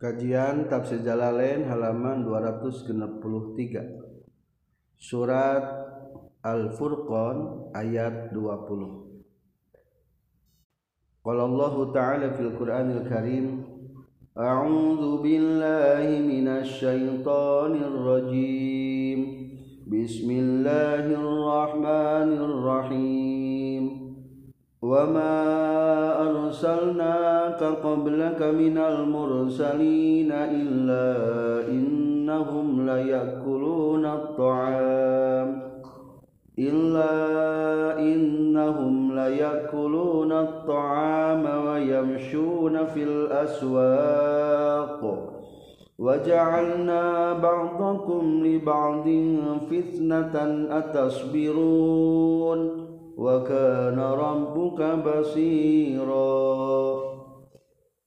Kajian Tafsir Jalalain halaman 263 Surat Al-Furqan ayat 20 Qala Allah Ta'ala fil Qur'anil Karim A'udzu billahi minasy syaithanir rajim. Bismillahirrahmanirrahim. Wa ma أرسلناك قبلك من المرسلين إلا إنهم ليأكلون الطعام. إلا إنهم ليأكلون الطعام ويمشون في الأسواق. وجعلنا بعضكم لبعض فتنة أتصبرون. wakana rambuka basiro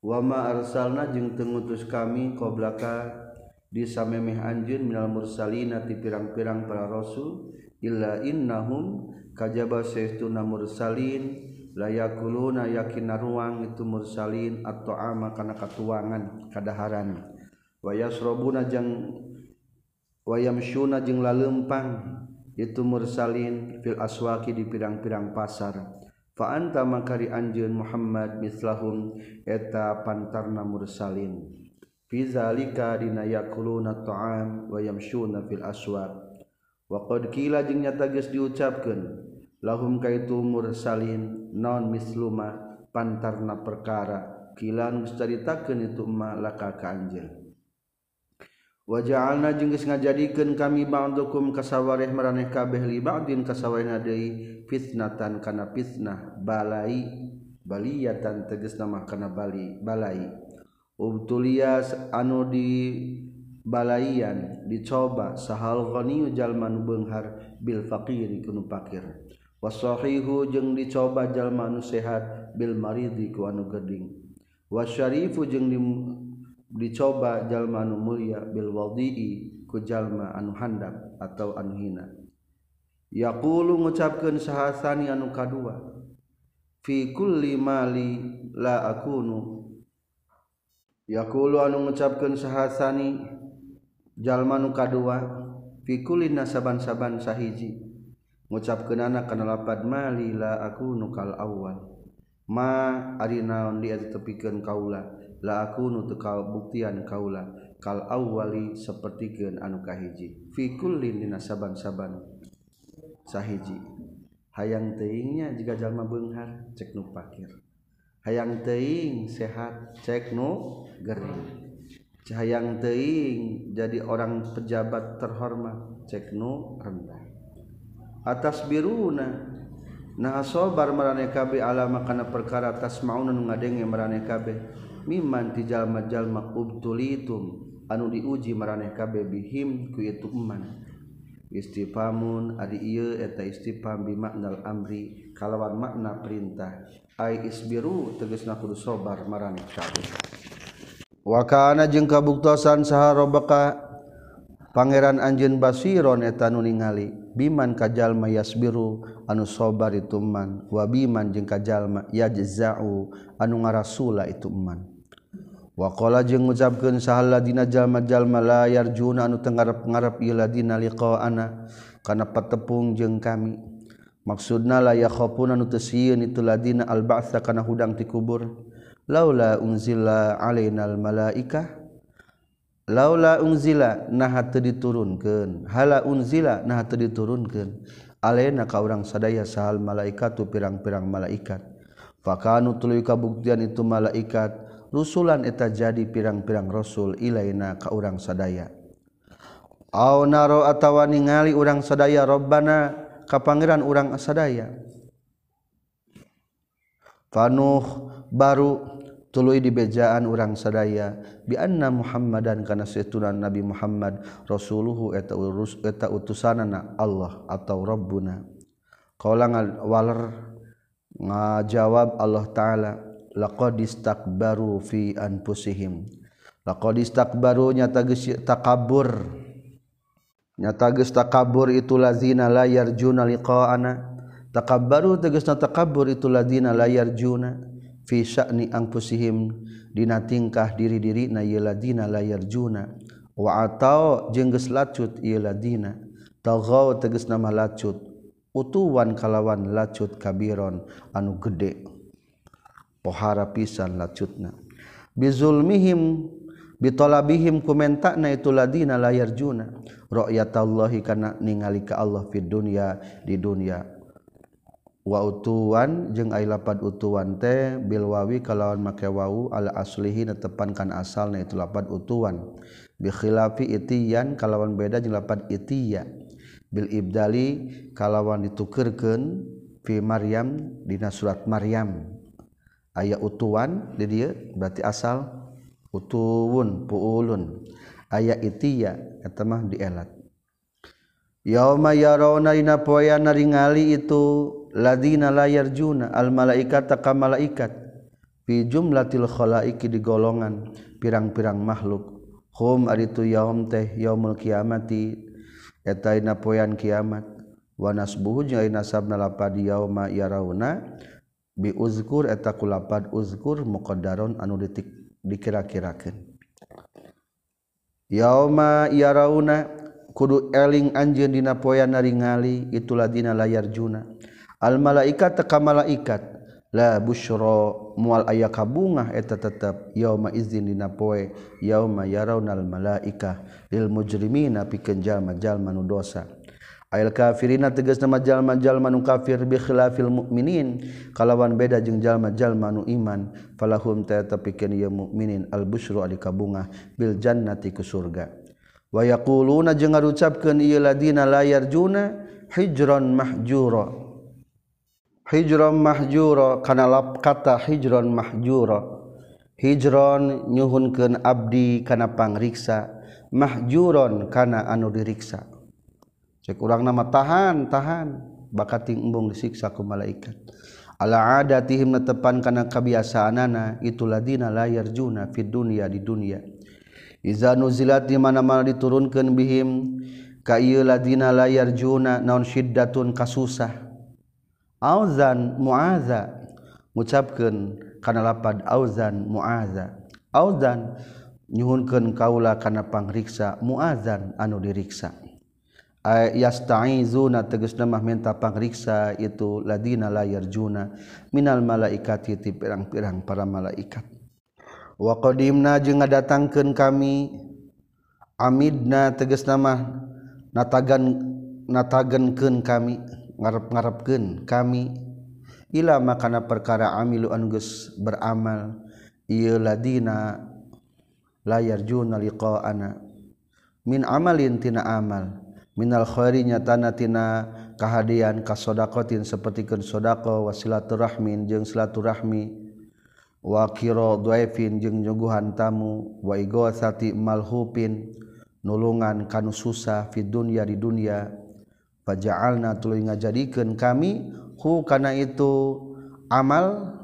Wama arsalna jeung tengutus kami qoblaka disamemeh anjun minal mursalina ti pirang-pirang para rasul illa innahum kajaba sayyiduna mursalin layakuluna yakin ruang itu mursalin atau ama kana katuangan kadaharan. Wayasrobuna jeung wayamsyuna jeung lalempang itu mursalin fil aswaki di pirang-pirang pasar. Faanta makari anjeun Muhammad mislahum eta pantarna mursalin. Fi zalika dina yakuluna ta'am wa yamshuna fil aswaq wa qad qila jeung nyata geus diucapkeun lahum kaitu mursalin non misluma pantarna perkara. Kilan geus caritakeun itu ma laka ka anjeun. waja'alna jeung geus ngajadikeun kami ba'dukum kasawareh maraneh kabeh li ba'din kasawarehna deui fitnatan kana fitnah balai baliyatan tegas nama kana bali balai. Ubtulias anu di balaian dicoba sahal ghaniyu jalmanu beunghar bil faqiri kunu fakir wasahihu jeung dicoba jalmanu sehat bil maridi ku anu geding. Wasyarifu jeung dicoba jalma anu mulia bil wadii ku jalma anu handap atau anu hina. Yaqulu ngucapkeun sahasani anu kadua fi kulli mali la akunu. Yaqulu anu ngucapkeun sahasani jalma anu kadua fi kulli nasaban-saban sahiji. Ngucapkeun anak kana lapad mali la akunu kal awal. Ma ari naon dia tetepikeun kaula. la aku nutu kaula kal awali seperti gen anu kahiji. Fi kullin dina saban-saban sahiji. Hayang teingnya jika jalma beunghar cek nu pakir. Hayang teing sehat cek nu gering. Hayang teing jadi orang pejabat terhormat cek nu rendah. Atas biruna nah asobar marane kabeh alama kana perkara tasmaun nu ngadenge marane kabeh. miman tijallma-jalma ubtulitum anu diuji meraneh kabeh bihim ku itu iman istifamun adi ieu eta istifam bi maknal amri kalawan makna perintah. Ai isbiru tegasna kudu sabar maraneh kabeh. Wa kana jeung kabuktosan saha robaka pangeran anjeun basiron eta nu ningali biman kajalma yasbiru anu sabar itu man wa biman jeung kajalma yajza'u anu ngarasula itu man Wakola jeng ngucapkan sahaladina jalma-jalma layar Juna anu tengarap-gararap iladina liqa ana kana patepung jeung kami. Maksudna la layakkhopun anu tesiun itu ladina al-ba'tsa kana hudang ti kubur. Laula unzila alainal malaikah Laula unzila nah diturunkeun. hala unzila nah diturunkeun. Alaina ka urang sadaya sahal malaikat tu pirang-pirang malaikat fakanu tuluy kabuktian itu malaikat rusulan eta jadi pirang-pirang rasul ilaina ka urang sadaya. Aw naro atawa ningali urang sadaya Robbana ka pangeran urang sadaya. Fanuh baru tuluy dibejaan urang sadaya bi anna Muhammadan kana setunan Nabi Muhammad rasuluhu eta urus eta utusanana Allah atau Rabbuna. Qala waler ngajawab Allah taala. laqad istakbaru fi anfusihim. Laqad istakbaru nyata geus takabur. Nyata geus takabur itu lazina la yarjuna liqa'ana. Takabbaru tegasna takabur itu lazina la yarjuna fi sya'ni anfusihim. Dina tingkah diri-diri na ieu lazina la yarjuna. Wa atau jeung geus lacut ieu lazina. Taghaw tegasna malacut utuwan kalawan lacut kabiron anu gede. pohara pisan lacutna. Bizulmihim bitolabihim kumentakna itu ladina layar juna ro'yatallahi kana ningali ka Allah fid dunya di dunia wa utuwan jeung ai lapad utuan teh bil wawi kalawan make wau ala aslihi netepankan asalna itu lapad utuan. Bi khilafi itiyan kalawan beda jeung lapad itiya. Bil ibdali kalawan ditukerkeun fi maryam dina surat maryam. ayah utuan di dia berarti asal utuwun puulun. Ayah itiya eta mah dielat yauma yarawna dina poe ningali itu ladina layar juna al malaikat taka malaikat. Fi jumlatil khalaiki di golongan pirang-pirang makhluk. Hum aritu yaum teh yaumul kiamati eta dina poean kiamat. Wa nasbuhu jeung nasabna lapad yauma yarawna biuzkur eta kulapad uzkur muqaddaron anu ditik dikira-kirakeun. Yauma yarauna kudu eling anjeun dina poean naringali itulah dina layar juna. Al malaikat teka malaikat la busyra mual aya kabungah eta tetep yauma izin dina poe yauma yaraunal malaika lil mujrimina pikeun jalma-jalma nu dosa. Ail kafirina tegas nama jalma-jalma nu kafir bi khilafil mukminin kalawan beda jeung jalma-jalma nu iman. Falahum ta tapikeun ieu mukminin al busyru ari kabungah bil jannati ku surga. Wa yaquluna jeung ngarucapkeun ieu ladina layar juna hijron mahjura hijron mahjura kana lap kata hijron mahjura hijron nyuhunkeun abdi kana pangriksa. Mahjuron kana anu diriksa. cek urang nama tahan tahan. Bakat embung disiksa ku malaikat. Ala adatihim netepan kana kabiasaanana itu ladina layar juna fid dunya di dunia. Iza nuzilat di mana-mana diturunkeun bihim ka ieu ladina layar juna naon syiddatun kasusah. Auzan muaza ngucapkeun kana lapad auzan muaza auzan nyuhunkeun kaula kana pangriksa muazan anu diriksa. yastaizuna tegasna mah minta pangriksa itu ladina layar juna minal malaikati ti pirang-pirang para malaikat. Wa qadimna jeung ngadatangkeun kami amidna tegasna mah natagan natagenkeun kami ngarep-ngarepkeun kami ila makana perkara amilu anu geus beramal ieu ladina layar juna liqaana. Min amalin tina amal. minal Khairi nyatanatina kehadian kasodakotin sapertikeun sodako wasilaturahmin jeung silaturahmi. Wakiro dhaifin jeung nyuguhan tamu. Waigosati malhupin nulungan kanu susah fid dunya di dunia faja'alna tuluy ngajadikeun kami hu kana itu amal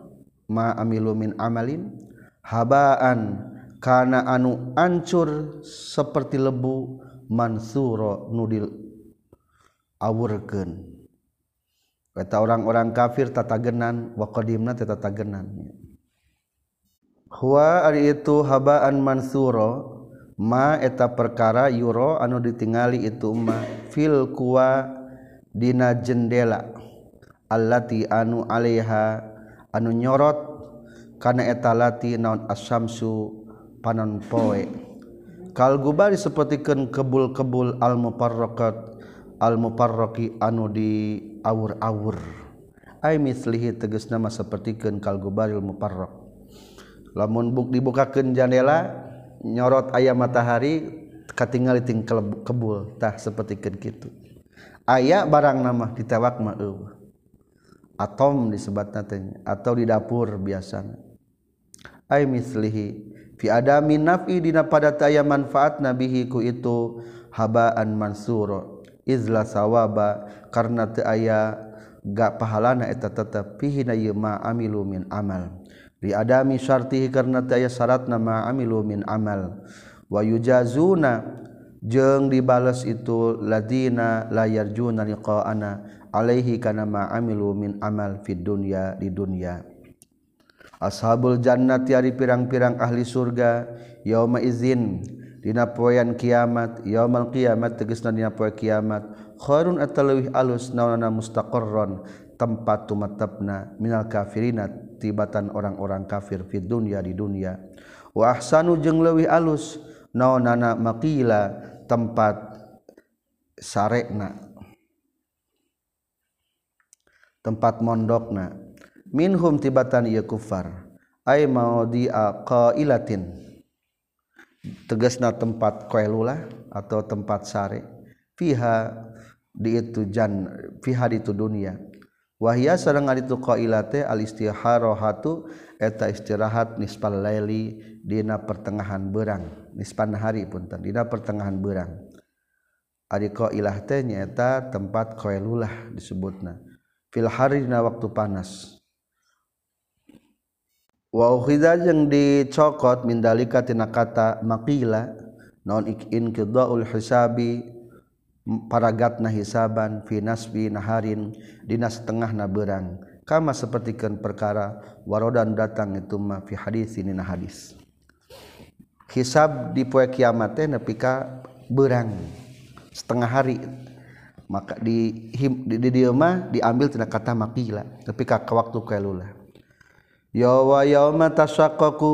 ma amilu min amalin habaan kana anu ancur seperti lebu Mansuro nudil awurken kata orang-orang kafir tatagenan wakodimna tatagenan. Hua ari itu habaan Mansuro ma eta perkara yuro anu ditingali itu ma fil kuwa dina jendela allati anu alaiha anu nyorot kana eta lati naon asamsu panon poe. kalgubari sepertikan kebul-kebul almuparrokat almuparroki anu di awur-awur ay mislihi teges nama sepertikan al-muparraq. lamun buk dibukakan jandela nyorot ayam matahari katingali ting kebul tah sepertikan gitu aya barang nama ditewak mah atom disebat natanya atau di dapur biasanya ay mislihi fi adami nafi dina pada taya manfaat nabihi ku itu habaan mansuro izla sawaba karena teu aya gak pahalana eta tetep fihi na ma amilu min amal. Li adami syartihi karena teu aya syaratna ma amilu min amal. Wa yujazuna jeung dibales itu ladina layarjuna liqa'ana alaihi kana ma amilu min amal fid dunya di dunya. Ashabul jannah tiari pirang-pirang ahli surga yauma izin dina poean kiamat yaumal kiamat tegasna dina poe kiamat. Khairun atalawih alus nawana mustaqarron tempat tumatapna minal kafirina tibatan orang-orang kafir fid dunya di dunia wa ahsanu jeung leuwih alus naonana maqila tempat sarekna tempat mondokna minhum tibatan ieu kufar. Ay maudi qailatin. Tegasna tempat qailula atau tempat sare. Fiha di itu jan fiha di itu dunia. Wahia sareng ari itu qailate al istiharahatu eta istirahat nisfal laili dina pertengahan berang nispan hari punten dina pertengahan berang ari qailah teh nyaeta tempat qailulah disebutna. Filharina waktu panas Wow yang dicokot mindalika tina kata makila non ikin kedaul hisabi paragatna hisaban fi nasbi naharin dina setengah na berang kama sepertikan perkara warodan datang itu ma fi hadis ini na hadis. Hisab di poe kiamat teh nepi ka berang setengah hari. Maka di di, di mah diambil tina kata makila tapi ka waktu kailula yawa yauma tasaqqaqu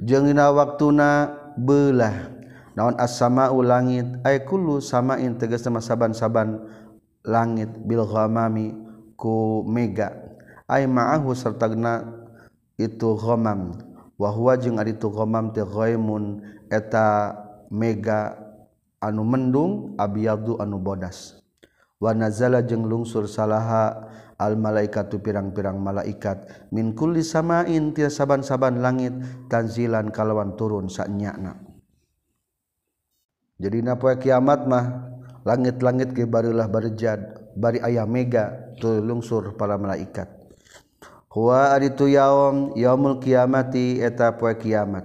jeung dina waktuna beulah. Naon as-sama langit? Ay kullu samain sama saban-saban langit bil ghamami ku mega. Ay ma'ahu sartagna itu ghamam. Wa huwa jeung ari itu ghamam teh ghaimun eta mega anu mendung abiyadu anu bodas. Wa nazala jeung lungsur salaha al malaikatu pirang-pirang malaikat. Min kulli samain tia saban-saban langit tanzilan kalawan turun saknyana jadi napa kiamat mah langit-langit ke barilah barjad bari ayah mega tu lungsur para malaikat. Huwa aritu yaum yaumul kiamati eta poe kiamat.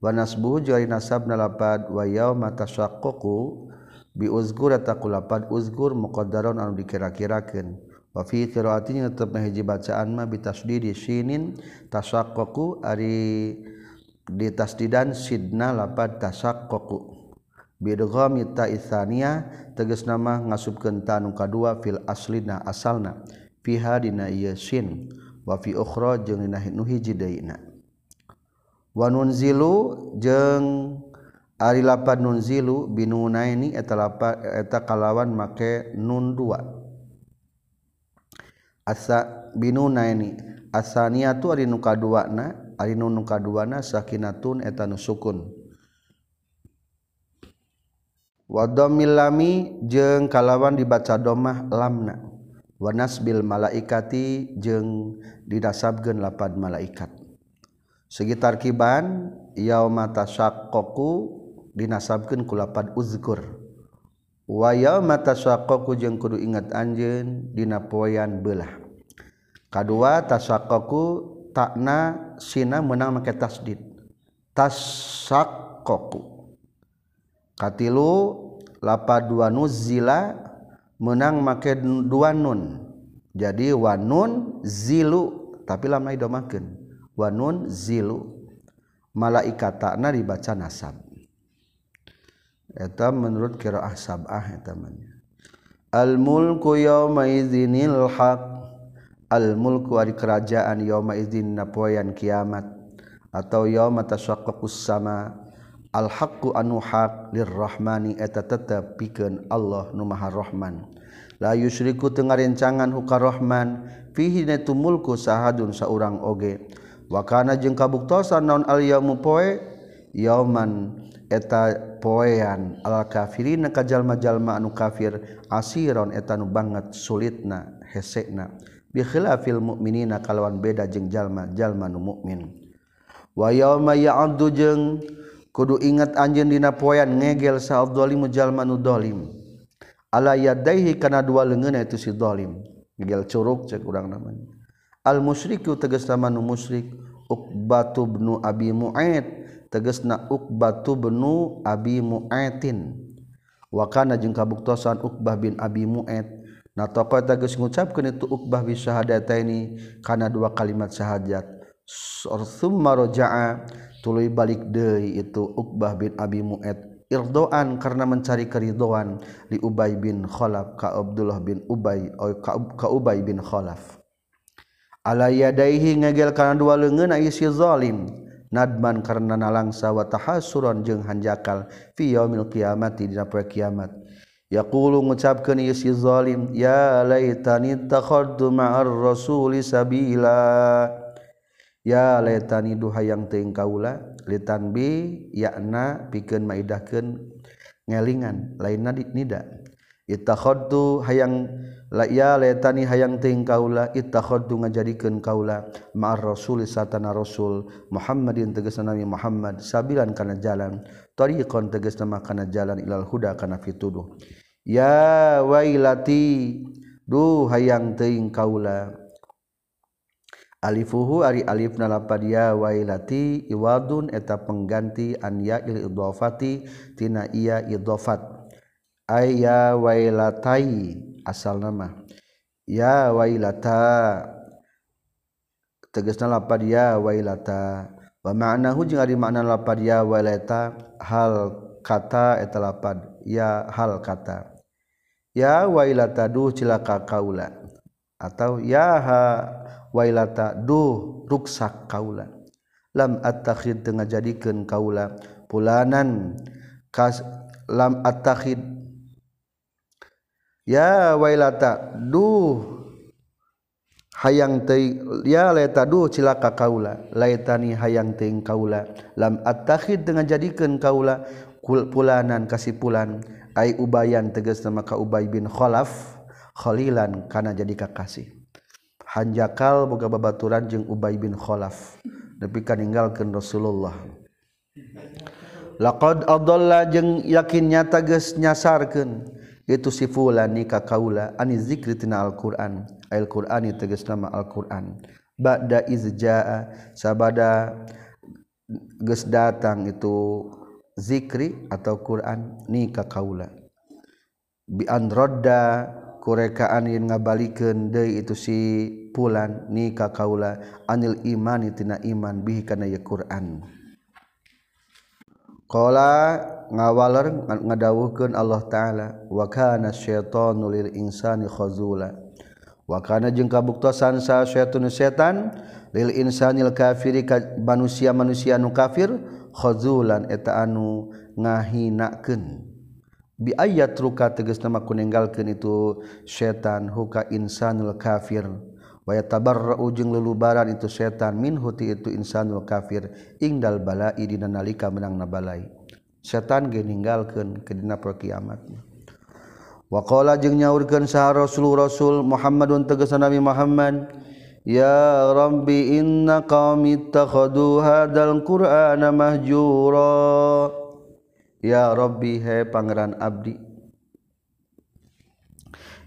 Wa nasbuhu jari nasabna lapad wa yauma tasyaqqaqu uzgur takulpan uzgur muqadaron anu dikira-kirakan Wafi qiraatinya tetap hiji bacaan mah bitasdidi sinin tasaqqaqu ari ditasdidan sidna lapad tasaqqaqu bidghami ta isania tegas nama ngasubkeun ta nu kadua fil aslina asalna. Fiha dina ieu sin wa fi ukhra jeung dina nu hiji deuna wa nunzilu jeung ari lapad nunzilu binunaini eta lapad eta kalawan make nun dua. asa binunaini asaniatu ari nu kaduana ari nu nu kaduana sakinatun eta nu sukun. Wa lami jeung kalawan dibaca domah lamna. Wa nasbil malaikati jeung didasabkeun lapad malaikat. Sekitar kiban yauma tasyaqqaqu dinasabkeun ku lapad uzkur. Wa yauma tasaqqaqu jeung kudu ingat anjeun dina poean belah kadua tasaqqaqu takna sina menang make tasdid. Tasaqqaqu katilu lapad dua nuzila menang make dua nun. Jadi wanun zilu. Tapi lamna idomakeun wanun zilu. Malaikat takna dibaca nasab. Menurut kira asab ahnya almulku yaumaizinil haq al-mulku ari kerajaan yauma idzin napoyan kiamat atau yauma tasyaqqaqus sama al-haqqu anu haq lirrahmani eta tetep pikeun Allah nu Maha Rahman. La yusyriku teu ngarencangan huka Rahman fihi natu mulku sahadun saurang oge. Wa kana jeung kabuktosan naon al-yaumu poe? Yauman eta poean al kafirin kajal majalma anu kafir asiron eta nu banget sulitna hesekna. bikhilafil mukminina kalawan beda jeung jalma-jalma nu mukmin wa yauma ya'dzu jeung kudu ingat anjeun dina poean ngegel sa dzalimu jalma nu dzalim ala yadaihi kana dua leungeunna itu si dzalim ngegel curug cek urang namanya. Al musyriku tegasna nu musyrik uqbatu bin abi mu'aid tegasna uqbatu bin abi mu'aitin wa kana jeung kabuktosan uqbah bin abi mu'aid. na tokoh tagus mengucapkan itu ukbah bi syahadata ini karena dua kalimat syahadat. Summa roja'a tuluy balik deui itu ukbah bin abi mu'ad. Irdoan karena mencari keridoan li ubay bin khalaf ka abdullah bin ubay oh, ka, ka ubay bin khalaf. Ala yadaihi ngegel karena dua leungeun ai si zalim. Nadman karena nalangsa wa tahassuron jeung hanjakal fi yaumil qiyamati dina poe kiamat. yaqulu ngucapkeun ieu si zalim ya laitani takhaddu ma'ar rasuli sabila. Ya laitani duhayang teuing kaula litanbi yakna pikeun maidahkeun ngelingan. Lainna nida. Ittakhaddu hayang la ya laitani hayang teuing kaula ittakhaddu ngajadikeun kaula ma'ar rasuli satana rasul. Muhammadin tegasna Nabi Muhammad. Sabilan kana jalan. Tariqan tegasna kana jalan ilal huda kana fituduh. ya wailati duh hayang teuing kaula. Alifuhu ari alif nalapad ya wailati iwadun eta pengganti an ya il idhofati tina iya idhofat. Ay ya wailatai asal nama. Ya wailata tegasna lapad ya wailata. Wa ma'nahu jeung ari makna lapad ya wailata hal kata eta lapad ya hal kata. ya wailata duh cilaka kaula atau yaha wailata duh ruksak kaula lam attakhid tengah jadikan kaula pulanan. Kas lam attakhid. Ya wailata duh hayang tei ya laita duh cilaka kaula laitani hayang teuing kaula lam attakhid dengan jadikan kaula kul pulanan kasih pulan ay ubayan teges nama ka ubay bin kholaf khalilan kana jadi kakasih hanjakal boga babaturan jeung ubay bin kholaf nepi kaninggalkeun Rasulullah. Laqad adalla jeung yakin nyata geus nyasarkeun. Itu si fulani ka kaula ani zikri tina alquran. Ayat qurani tegas nama alquran. Ba'da izjaa sabada geus datang itu zikri atau Quran ni ka kaula. Bi an radda kurekaan yen ngabalikeun deui itu si pulan ni ka kaula. Anil imani tina iman bihi kana ye Quran. Qala ngawaler ngadawuhkeun Allah taala wa kana syaitanu lil insani khazula. Wa kana jeung kabuktosan sa syaitun setan lil insanil kafiri ka manusia manusia nu kafir khozulan eta anu ngahinakeun. Bi ayat ruka tegas nama kuninggalkeun itu setan huka insanul kafir. Wa yatabarra'u ujung lelubaran itu setan min huti itu insanul kafir. Ingdal balai dina nalika menang nabalai setan ge ninggalkeun ke dina kiamat. Wa qala jeung nyaurkeun sa rasul rasul Muhammadun tegas Nabi Muhammad يا رب إن قومي اتخذوا هذا القرآن مهجورا Ya Robbi he Pangeran Abdi.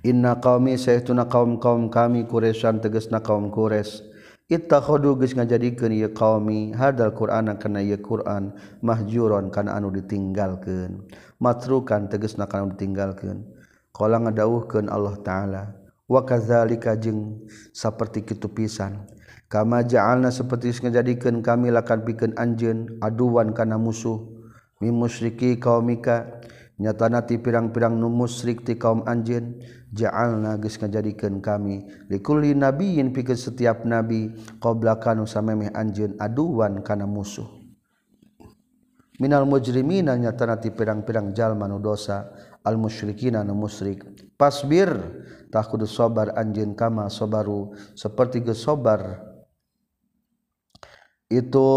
Inna kaumi saytuna kaum-kaum kami Quresan tegesna kaum Quraisy. Ittakhodu geus ngajadikeun ieu qaumi hadal Qur'ana kana ieu Qur'an mahjuron kana anu ditinggalkeun. Matrukan tegesna kana anu ditinggalkeun. Qala ngadawuhkeun Allah taala. wakazalika jeung seperti kitu pisan. Kama ja'alna seperti ngajadikeun kami lakan pikeun anjeun aduan kana musuh. Mi musyriki qaumika nyatana ti pirang-pirang nu musyrik ti kaum anjeun ja'alna geus ngajadikeun kami likulli nabiyyin pikeun setiap nabi qabla kanu samemeh anjeun aduan kana musuh. Minal mujrimina nyatana ti pirang-pirang jalma nu dosa al musyrikin nu musyrik. pasbir tak kudu sobar anjeun kama sobaru. Seperti geus itu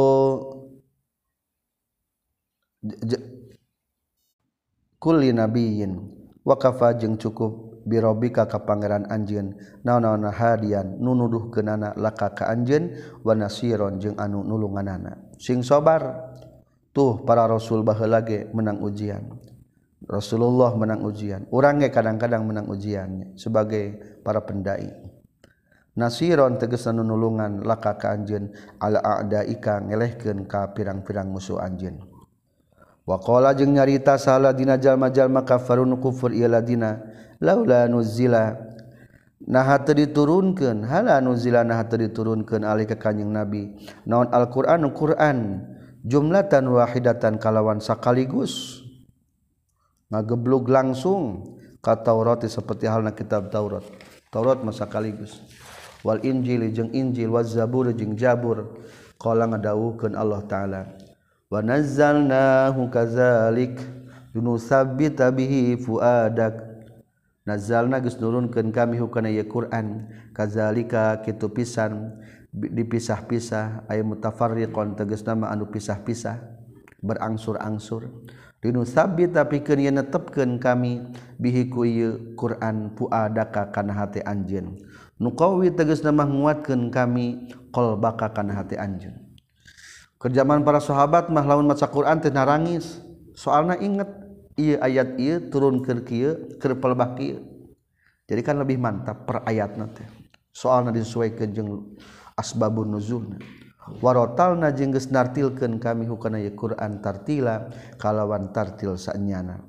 kulli nabiyyin wa kafa jeung cukup birobika ka pangeran anjeun naon-naon hadian nunuduh kenana laka ka anjeun wa nasiron jeung anu nulunganana sing sobar tuh para rasul baheula ge menang ujian. Rasulullah menang ujian. Orangnya kadang-kadang menang ujiannya sebagai para pendai. Nasiron tegesan nulungan laka ka anjeun. Ala adaika ngelehkeun ka pirang-pirang musuh anjeun. Waqala jeung nyarita salah dina jalma-jalma kafarun kufur ialah laula nuzila nah teu diturunkeun. Hala nuzila nah teu diturunkeun alih ka kanjing nabi. Naon alquran? Quran jumlatan wahidatan kalawan sakaligus. ngageblug langsung ka Taurati seperti halna kitab Taurat. Taurat masa kaligus. Wal Injil jeung Injil wa Zabur jeung Jabur qala ngadawuhkeun Allah taala. Wa nazzalnahu kazalik yunusabbita bihi fuadak. Nazzalna geus nurunkeun kami hukana ye Quran kazalika kitu pisan dipisah-pisah ay mutafarriqon tegasna anu pisah-pisah berangsur-angsur Dinusabi tapi kenya netepken kami bihi bihiku Quran puadaka kana hati anjen nukawi tegas nama nguatkeun kami kol baka kana hati anjen kerjaman para sahabat mah lawan maca Quran teh narangis. Soalna inget iya ayat iya turun ke kieu keur pelbah kieu jadi kan lebih mantap per ayat nanti soalna disesuaikan jeung asbabun nuzulna. warotal na jengges nartilken kami hukana ya Quran tartila kalawan tartil sanyana.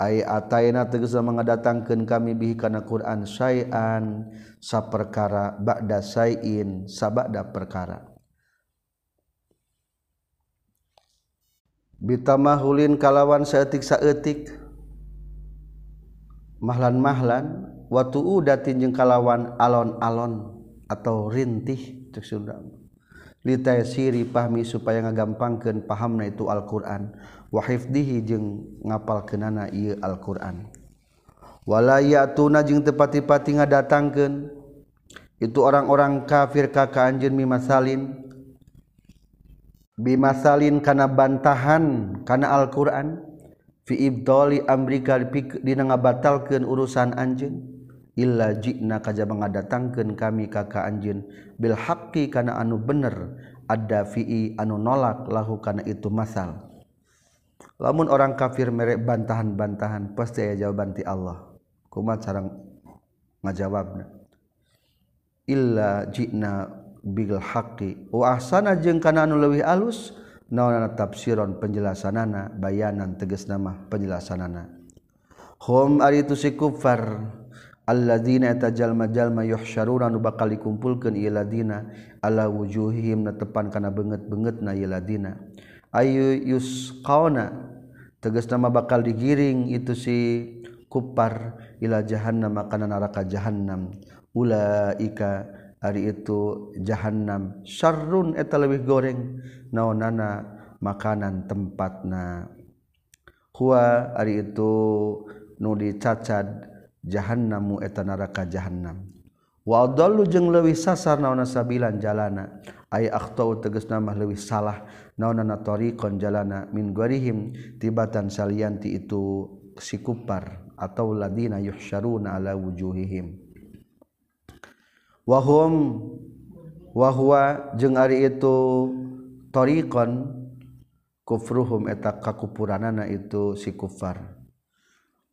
Ay ataina tegesa mengadatangkeun kami bihi kana Quran sayan saperkara ba'da sayin sabada perkara. Bitamahulin kalawan seetik saeutik mahlan-mahlan watu udatin jeng kalawan alon-alon atau rintih cek Sunda siri pahmi supaya ngagampangkan pahamna itu Alquran. Wahifdihi jeung ngapal kenana Al-Qur'an. Walaya tuna jeung tepati-pati ngadatangkan itu orang-orang kafir kaka anjeun mimasalin. Bimasalin kana bantahan kana Alquran. Fi ibdali amrika dina ngabatalkeun urusan anjeun. illa jina kajaba ngadatangkeun kami ka ka anjeun bil haqqi kana anu bener ada fi anu nolak lahu kana itu masal. Lamun orang kafir merek bantahan-bantahan pasti aya jawaban ti Allah. Kumat sarang ngajawabna. Illa jina bil haqqi. Wa ahsana jeung kana anu leuwih alus naonana tafsiron penjelasanana bayanan tegas nama penjelasanana. Hum aritu si kufar. alladzina eta jalma yuhsyaruna nu bakal dikumpulkeun ieu ladina ala wujuhihim netepan kana beungeut-beungeutna ieu ladina. Ayu yusqauna tegas nama bakal digiring itu si kupar ila jahannam makanan neraka jahannam. Ulaika ari itu jahannam. Syarrun eta lebih goreng. Naonana makanan tempatna. Huwa ari itu nu dicacad jahannamu eta naraka jahanam Waldollu jeng lewih sasar naona sabilan jalana. Ay akhtau teges nama lewih salah naon natorikon jalana min gorihim tibatan salianti itu sikupar atau ladina yuhsyaruna ala wujuhihim. Wahum wahwa jeng ari itu torikon kufruhum eta kakupuranana itu si kufar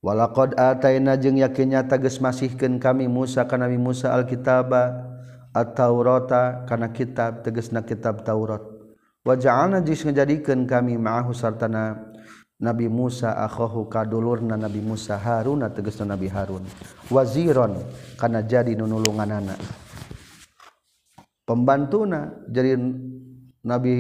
walaqad ataina jeung yakinnya tages masihkeun kami Musa kana Nabi Musa alkitaba at-taurata kana kitab tegesna kitab Taurat. Wa ja'alna jis ngajadikeun kami ma'ahu sartana Nabi Musa akhahu kadulurna Nabi Musa Haruna tegesna Nabi Harun. Waziron kana jadi nunulunganana. Pembantuna jadi Nabi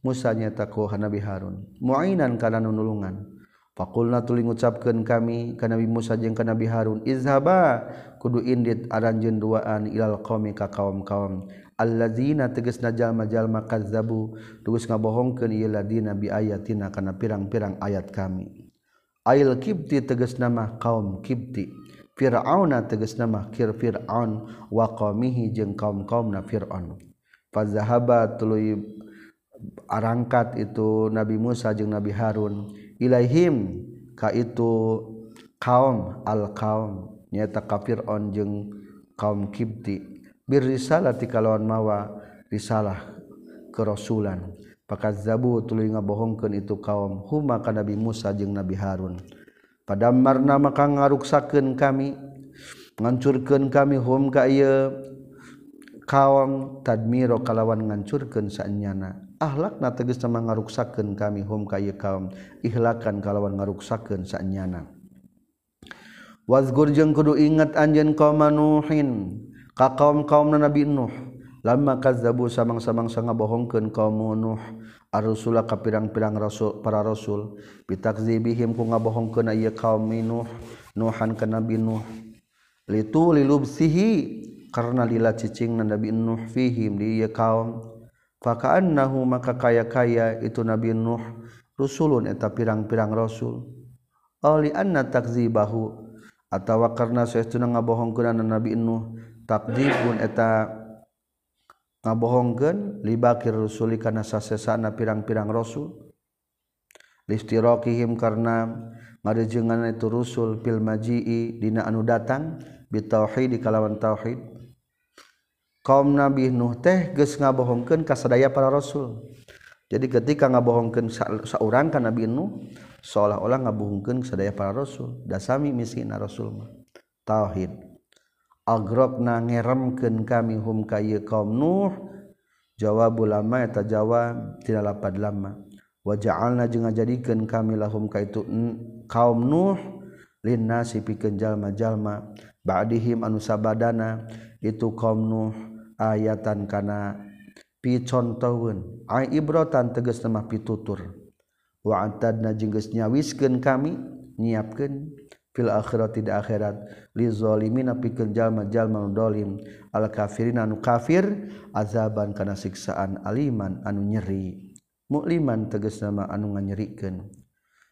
Musa nyata ku Nabi Harun. Muainan kana nunulungan. Fakulna tuling ngucapkan kami ke Nabi Musa jeung ke Nabi Harun izhaba kudu indit aranjeun duaan ilal qaumi ka kaum-kaum. Allazina tegasna jalma-jalma kazzabu dugus ngabohongkeun ieu ladina bi ayatina kana pirang-pirang ayat kami. Ail kibti tegas nama kaum kibti. Fir'auna tegas nama kir Fir'aun wa qaumihi jeung kaum-kaum na Fir'aun fazahaba tuluy arangkat itu Nabi Musa jeung Nabi Harun. ilaihim ka itu kaum al kaum. Nyata kafir on jeung kaum kibti. Bir risalah tikalawan mawa risalah kerasulan pakat zabu tuluy ngabohongkeun itu kaum. Huma ka Nabi Musa jeung Nabi Harun. Padamarna maka ngaruksakeun kami ngancurkeun kami hum ka ieu kaum tadmiro kalawan ngancurkeun saenyana. ahlak na teges nama ngaruksaken kami hum kaya kaum ihlakan kalawan ngaruksaken sanyana. Wazgur jeung kudu ingat anjeun kaum manuhin ka kaum-kaum Nabi Nuh. Lama kazzabu samang-samangsa ngabohongkeun kaum Nuh ar-rusula ka pirang-pirang rasul para rasul. Bitakzibihim ku ngabohongkeun ieu kaum Nuh Nuhan ka Nabi Nuh. Litu lilubsihi karena lila cicing na Nabi Nuh fihim di ieu kaum. fakaannahu maka kaya-kaya itu Nabi Nuh rusulun eta pirang-pirang rasul. Ali anna takzibahu atawa karena saestuna ngabohongkeun Nabi Nuh takdibun eta ngabohongkeun libakir rusuli kana sasesana pirang-pirang rasul. Listirakihim karena ngarejengan itu rusul fil maji'i dina anu datang bitauhid di kalawan tauhid. kaum Nabi Nuh teh geus ngabohongkeun ka sadaya para rasul. Jadi ketika ngabohongkeun saurang ka Nabi Nuh seolah-olah ngabohongkeun sadaya para rasul, dasami misina rasul mah. Tauhid. Agrokna ngeremkeun kami hum ka ieu kaum Nuh. Jawab ulama eta jawab tina lapad lama. Wa ja'alna jeung ngajadikeun kami lahum ka itu kaum Nuh lin nasi pikeun jalma-jalma ba'dihim anu sabadana itu kaum Nuh ayatan kana picontoun ay ibrotan tegas nama pitutur. Wa antadna jeung kami nyiapkeun fil akhirat tidak akhirat. Lizolimin zalimina pikeun jalma-jalma al kafirina anu kafir azaban kana siksaan aliman anu nyeri. Mukliman tegas nama anu nganyerikeun.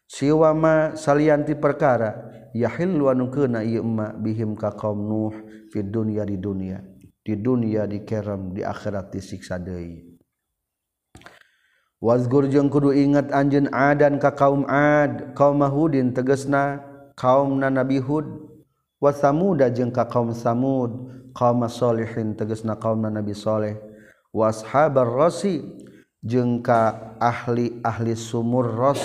Siwama salianti perkara yahil anu kena ieu emma bihim ka qaum nuh fi dunya di dunia di dunia di kerem di akhirat disiksa deui. Wagurjung kudu ingat anjen adan ka kaum ad kaum mahudin tegesna kaum na nabi Hud. Wasamuda jeung ka kaum samud kaum solihin tegesna kaum na nabi soleh washabar rosi jeung ka ahli ahli sumur ros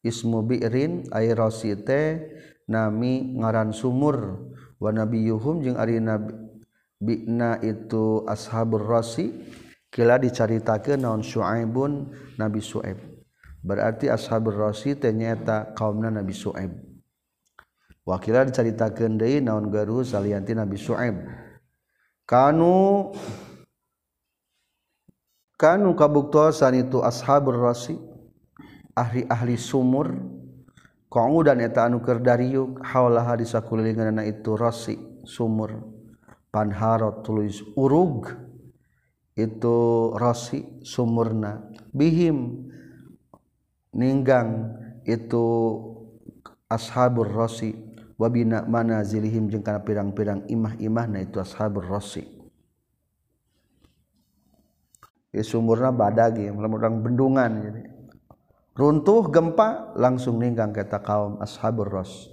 ismu bi'rin ay teh nami ngaran sumur. Wa nabiyuhum jeung ari nabi bina itu ashabur rasi kila dicaritakeun naon Syuaibun Nabi Suaib berarti ashabur rasi ternyata kaumna Nabi Suaib wa kila dicaritakeun deui naon garu salianti Nabi Suaib kanu kanu kabuktosan itu ashabur rasi ahli ahli sumur kau dan anuker dari yuk dariuk haulaha di itu rasi sumur panharot tulis urug itu Roshi sumurna. Bihim ninggang itu ashabur Roshi wabina mana zilihim jeung kana pirang-pirang imah-imahna itu ashabur Roshi ya sumurna badagi orang bendungan jadi. Runtuh gempa langsung ninggang kata kaum ashabur ros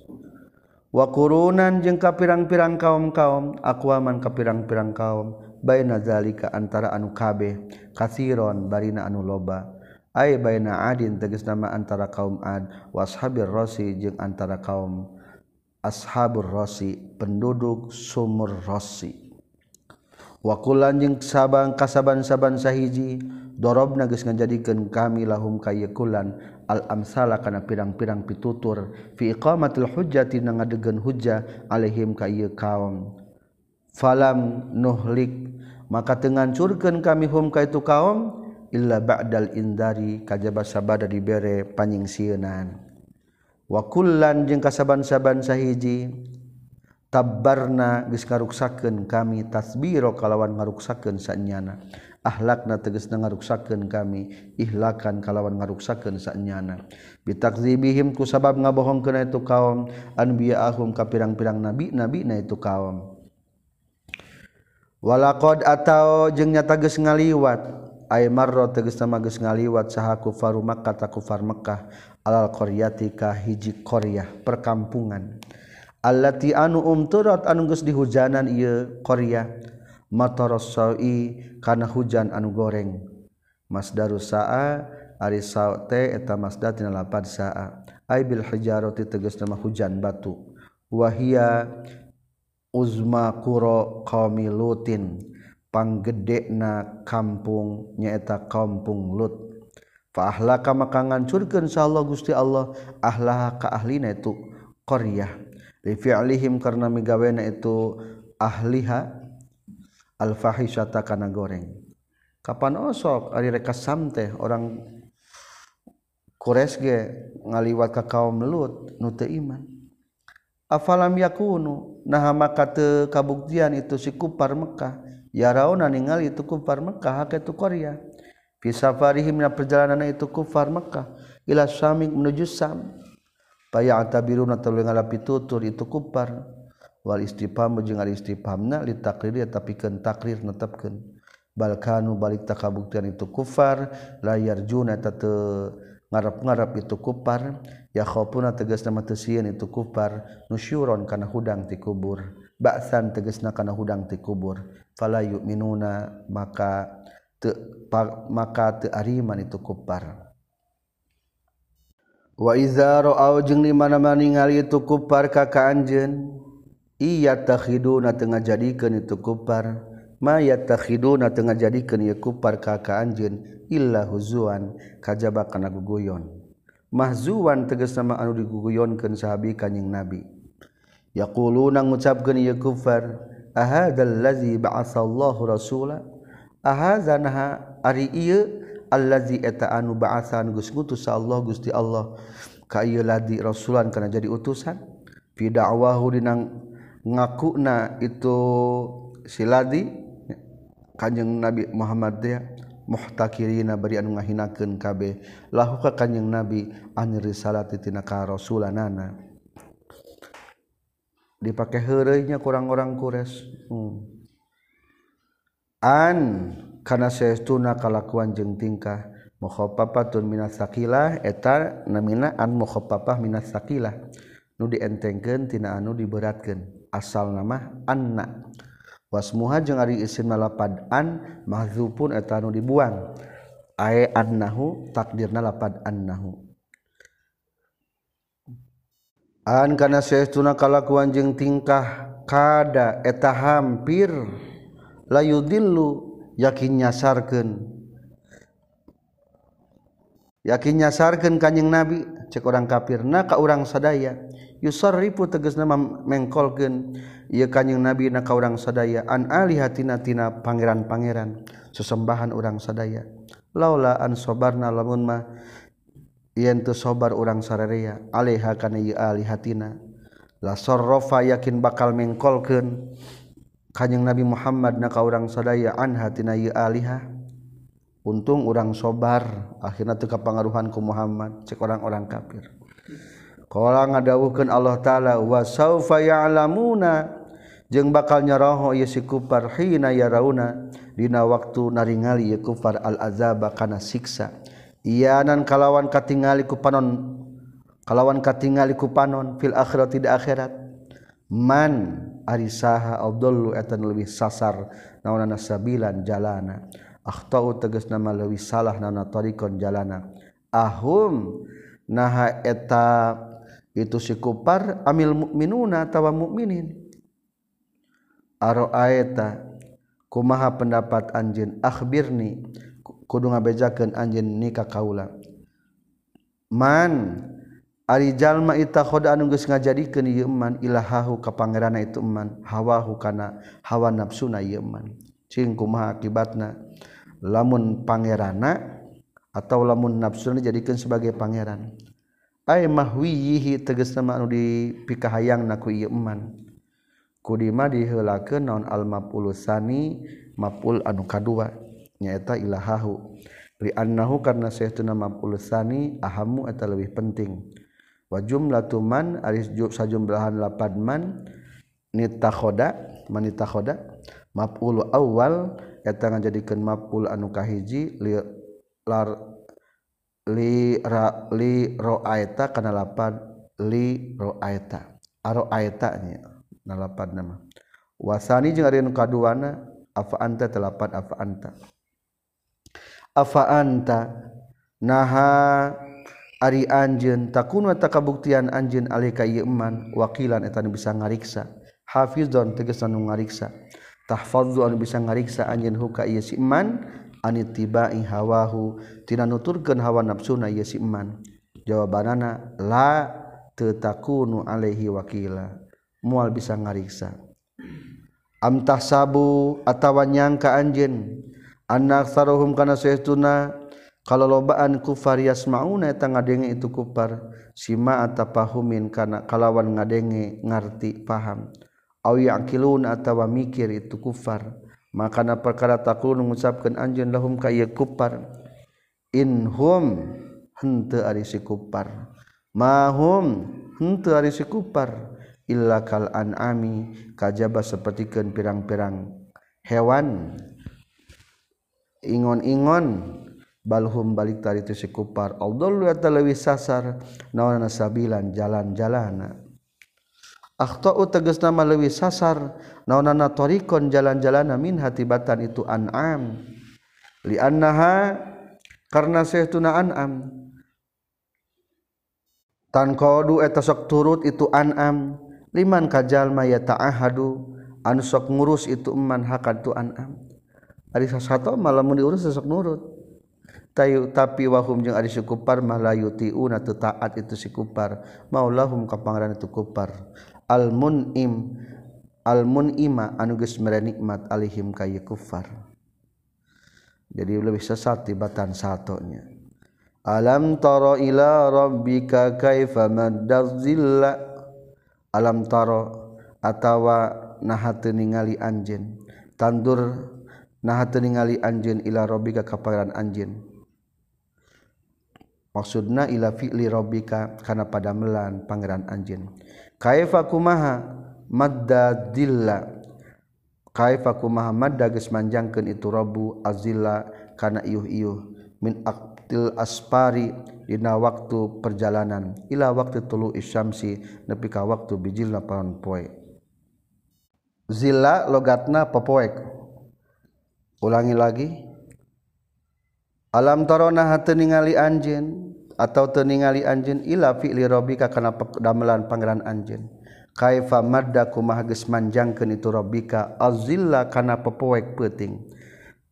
wakurunan jeung ka pirang-pirang kaum-kaum akuaman ka pirang-pirang kaum bainazalika antara anu kabeh kasiron barina anu loba. Ay baina adin tegas nama antara kaum ad washabir rosi jeung antara kaum ashabur rosi penduduk sumur rosi wakulan jeung sabang kasaban-saban sahiji dorob geus ngajadikeun kami lahum kayekulan al-amsala kana pirang-pirang pitutur. Fi iqamatil hujjati na hujjah alaihim ka ieu kaum. Falam nuhlik maka tengancurkeun kami hum ka itu kaum illa ba'dal indari kajaba sabada dibere panyingsieunan wa kullan jeung kasaban-saban sahiji tabbarna geus karuksakeun kami tasbiro kalawan ngaruksakeun sanyana. ahlakna tegesna ngaruksakeun kami ihlakan kalawan ngaruksakeun sanyana. Bitakzibihim ku sabab ngabohongkeun itu kaum anbiya'ahum ka pirang-pirang nabi nabi na itu kaum. Walaqad atau jeung nyata geus ngaliwat ay marra nama mageus ngaliwat saha kufaru Makkah ta kufar Makkah alal qaryati ka hiji qaryah perkampungan. Allati anu umturat anu geus dihujanan ieu qaryah mataras sawi kana hujan anu goreng. Masdarus saa ari saute eta masdar tina lapad saa. Ai bil hijarati tegas nama hujan batu. Wahia uzma qura qaumi lutin. Panggedekna kampung nyaeta kampung lut. Fa ahlaka maka ngancurkeun insyaallah Gusti Allah. Ahlaha ka ahlina itu qaryah li fi'lihim karna migawena itu ahliha. alfahisyata kana goreng. Kapan osok? Ari reka samteh orang Quraisy ge ngaliwat ka kaum Lut nu teu iman. Afalam yakunu? Nah maka teu kabuktian itu si kufar Mekah. Yarauna ningali itu kufar Mekah ka itu Korea. Fi safarihim na perjalanan itu kufar Mekah. Ila Syam menuju Sam paya atabiruna tuluy ngalapi tutur itu kufar wal istifham jeung ari istifhamna li taqrir tapikeun takrir netepkeun. Balkanu balik takabuktian itu kufar la yarjuna ta ngarap-ngarap itu kufar ya khaufuna tegasna nama tesian itu kufar nusyuron kana hudang ti kubur ba'san tegasna kana hudang ti kubur. Fala yu'minuna maka te, pa, maka te ariman itu kufar. Wa iza ra'au jeung di mana-mana ningali itu kufar ka ka anjeun iya tahiduna tengah jadikan itu kupar. Maya tahiduna tengah jadikan ya kupar kaka anjeun illa huzuan kajaba kana guguyon. Mahzuan tegas nama anu diguguyonkeun sahabi kanjing nabi. Yaquluna ngucapkeun ya kufar ahadzal ladzi ba'atsallahu rasula? Ahadzanha ari ieu allazi eta anu ba'atsan gus ngutus Allah Gusti Allah. Ka ieu ladi rasulan kana jadi utusan. Fi da'wahu dinang ngakuna itu siladi Kanjeng Nabi Muhammad dia muhtakirina bari anu ngahinakeun kabeh. Lahu ka Kanjeng Nabi an risalati tina karosulanana dipake heureunya kurang-orang kures hmm. an kana saestuna kalakuan jeung tingkah? Mukhaffafatun minas saqilah eta namina an mukhaffafah minas saqilah nu dientengkeun tina anu diberatkeun. asal nama anna. Wasmuha jeung ari isim lapad an mahdzupun eta anu dibuang. Ae annahu takdirna lapad annahu. An kana saestuna kalakuan jeung tingkah kada eta hampir la yudillu yakin nyasarkeun. Yakin nyasarkeun kanjing nabi cek orang kafirna ka urang sadaya. yusor tegasna teges nama mengkolken ia kanyeng nabi na ka urang sadaya an alihatina tina pangeran-pangeran sesembahan urang sadaya. Laula an sobarna lamun ma yen tu sobar urang sararea alaiha kana ieu alihatina. La sarrafa yakin bakal mengkolkeun kanjing nabi Muhammad na ka urang sadaya an hatina ieu alihah. Untung urang sobar akhirnya teu kapangaruhan ku Muhammad cek orang-orang kafir. Kala ngadawuhkeun Allah taala wa saufa ya'lamuna. Jeung bakal nyaroho ieu si kufar hina yarauna dina waktu naringali ieu kufar al azaba kana siksa. Iyanan kalawan katingali ku panon kalawan katingali ku panon fil akhirati di akhirat. Man arisaha saha etan leuwih sasar naonana sabilan jalana. Akhtau tegas nama leuwih salah naona tariqon jalana. Ahum naha eta itu sikupar amil mukminuna tawa mukminin aro aeta kumaha pendapat anjin akhbirni kudu ngabejakeun anjin nikah kaula. Man ari jalma ita khoda anu geus ngajadikeun ieu man ilahahu ka pangeranna itu man hawahu kana hawa nafsuna ieu man cing kumaha akibatna? Lamun pangerana atau lamun nafsuna dijadikeun sebagai pangeran. ay mahwiyihi nama anu dipikahayang na ku ieu iman kudima diheulakeun naon al-mapul maf'ul anu kadua nyaeta ilahahu. Li annahu karna saestuna maf'ul tsani ahamu eta leuwih penting. Wa jumlatu man aris sajumlahan lapad man nitakhoda manitakhoda maf'ul awal eta ngajadikeun maf'ul anu kahiji lar li ra, li roaita kana lapad li roaita aroaita nya na lapad nama. Wasani jeung ari nu kaduana afa anta telapad afa anta afa anta naha ari anjeun takun wa takabuktian anjeun alika ieu iman wakilan eta nu bisa ngariksa. Hafizun tegas anu ngariksa. Tahfazu anu bisa ngariksa anjeun huka ieu si iman anitibai hawahu tina nuturkeun hawa nafsuna ieu si iman jawabanana la tetakunu alaihi wakila. Mual bisa ngariksa. Am tahsabu atawa nyangka anjeun anna kana saestuna kalau lobaan kufar yasmauna eta ngadenge itu kufar. Sima atapahumin kana kalawan ngadenge ngarti paham. Au yaqilun atawa mikir itu kufar. Maka na perkara takulun mengucapkan anjeun lahum ka ieu kupar. Inhum henteu ari si kupar. Mahum henteu ari si kupar. Illa kal an'ami kajaba sapertikeun pirang-pirang hewan. Ingon-ingon balhum balik tari itu si kupar. Eta leuwih sasar naon sabilan jalan-jalana Akhtau teges nama lewi sasar naonana torikon jalan-jalana min hatibatan itu an'am. Li'annaha karena sehtuna an'am. Tan qadu eta sok turut itu an'am. Liman kajalma ya ta'ahadu anu sok ngurus itu man hakad tu an'am. Ari sasato malam diurus sok nurut. Tayu tapi wahum jeung ari sikupar mah la yutiuna taat itu sikupar maulahum ka pangeran itu kupar. almunim almunima anuges mere nikmat alihim kayu kufar. Jadi lebih sesat tibatan satunya alam taro ila rabbika kaifa maddar alam taro atawa nahate ningali anjen tandur nahate ningali anjen ila rabbika kaparan anjen maksudna ila fi'li rabbika kana padamelan pangeran anjen kaifa kumaha madda dilla? Kaifa kumaha madda geus manjangkeun itu rabbu azilla kana iuh-iuh min aqtil aspari dina waktu perjalanan. Ila waktu tulu isyamsi nepi ka waktu bijilna paon poe. Zilla logatna popoek. Ulangi lagi. Alam tarona hate ningali anjen atau teningali anjen ila fi'li rabbika kana damelan pangeran anjen kaifa madda kumaha geus manjangkeun itu rabbika azilla kana pepoek peuting.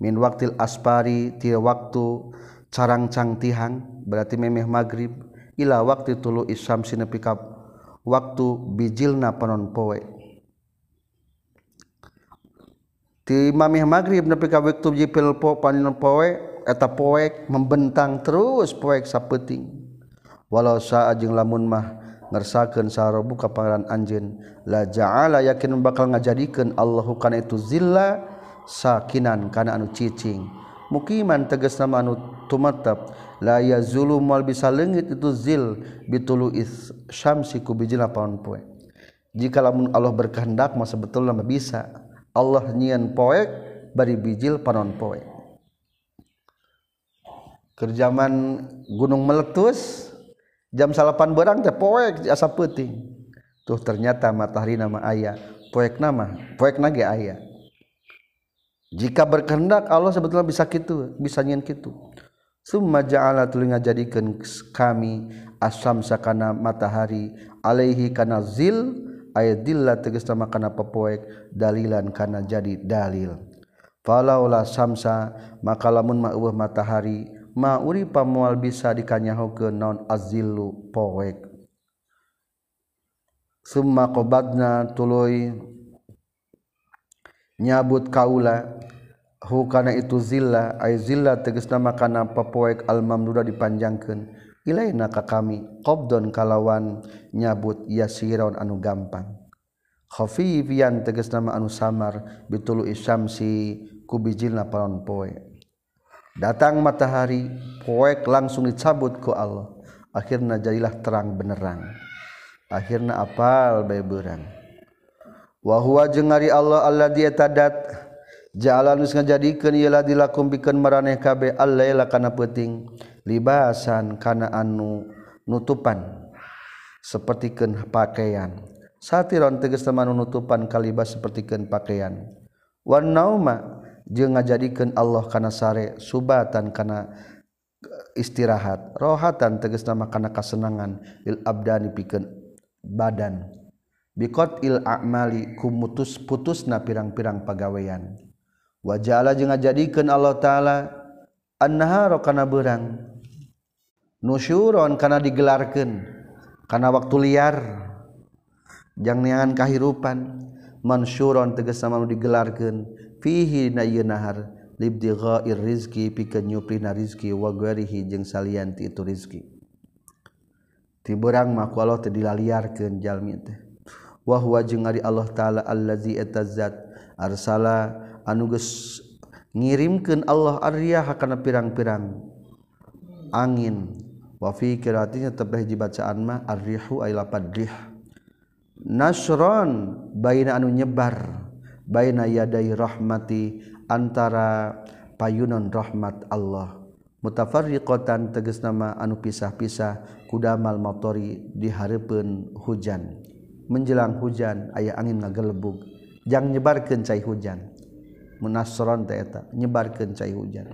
Min waktil aspari ti waktu carang cangtihang berarti memeh maghrib ila waktu tulu isam sinepi ka waktu bijilna panon poe ti mamih maghrib nepi ka waktu jipil po panon poe eta poek membentang terus poek sapeting. Walau saat jeung lamun mah ngersakeun sarobu ka pangeran anjeun la ja'ala yakin bakal ngajadikeun Allahu kana itu zilla sakinan kana anu cicing. Mukiman tegas nama anu tumatap la yazulu mal bisa leungit itu zil bitulu is syamsi ku biji lapan poe jika lamun Allah berkehendak mah sebetulna bisa. Allah nyian poek bari bijil panon poek. Kerjaman gunung meletus jam salapan berang teh poek asa peuting. Tuh ternyata matahari nama ayah poek nama poek nage ayah jika berkehendak Allah sebetulnya bisa gitu bisa nyen gitu summa ja'ala tulinga jadikan kami asam sakana matahari alaihi kana zil ayat dilla tegas nama kana pepoek dalilan kana jadi dalil. Falaula samsa maka lamun ma matahari mauri pamual bisa dikanyahu ke non azilu powek summa qobadna tuluy nyabut kaula hu kana itu zilla ay zilla tegasna makana kana al mamduda dipanjangkeun. Ilaina ka kami qabdon kalawan nyabut yasiron anu gampang. Khafifian tegasna anu samar bitulu isyamsi ku bijilna panon poek. datang matahari poek langsung dicabut ku Allah. Akhirnya jadilah terang benerang. Akhirnya apal beberang wahwa huwa jengari Allah dia tadat jalan geus ngajadikeun ieu dilakum bikeun maraneh kabe allaila kana peuting. Libasan kana anu nutupan. Sapertikeun pakaian. Satiron tegas teman nutupan kalibas sapertikeun pakaian. Wan nauma jeung ngajadikeun Allah kana sare subatan kana istirahat. Rohatan tegas nama kana kasenangan. Il abdani pikeun badan. Biqat il a'mali kumutus putusna pirang-pirang pagawean. Waja'ala jeung ngajadikeun Allah taala annahara kana beurang. Nusyuron kana digelarkeun kana waktu liar. Jangan neangan kahirupan mansyuron tegas sama digelarkeun. fihi na ieu nahar libdighair rizki pikeun nyuplina rizki wa ghairihi jeung salian ti itu rizki tiberang mah ku Allah teu dilaliarkeun jalmi teh. Wa huwa jeung ari Allah taala allazi etazat arsala anu geus ngirimkeun Allah ar-riyaha kana pirang-pirang angin. Wa fi qiraatinya tebeh di bacaan mah ar-rihu ay lapadrih nasron baina anu nyebar. baina yaday rahmati antara payunon rahmat Allah. Mutafarriqatan tegas nama anu pisah-pisah kudamal motori dihareupeun hujan. Menjelang hujan aya angin ngagelebug jang nyebarkeun cai hujan. Munasron teh eta nyebarkeun cai hujan.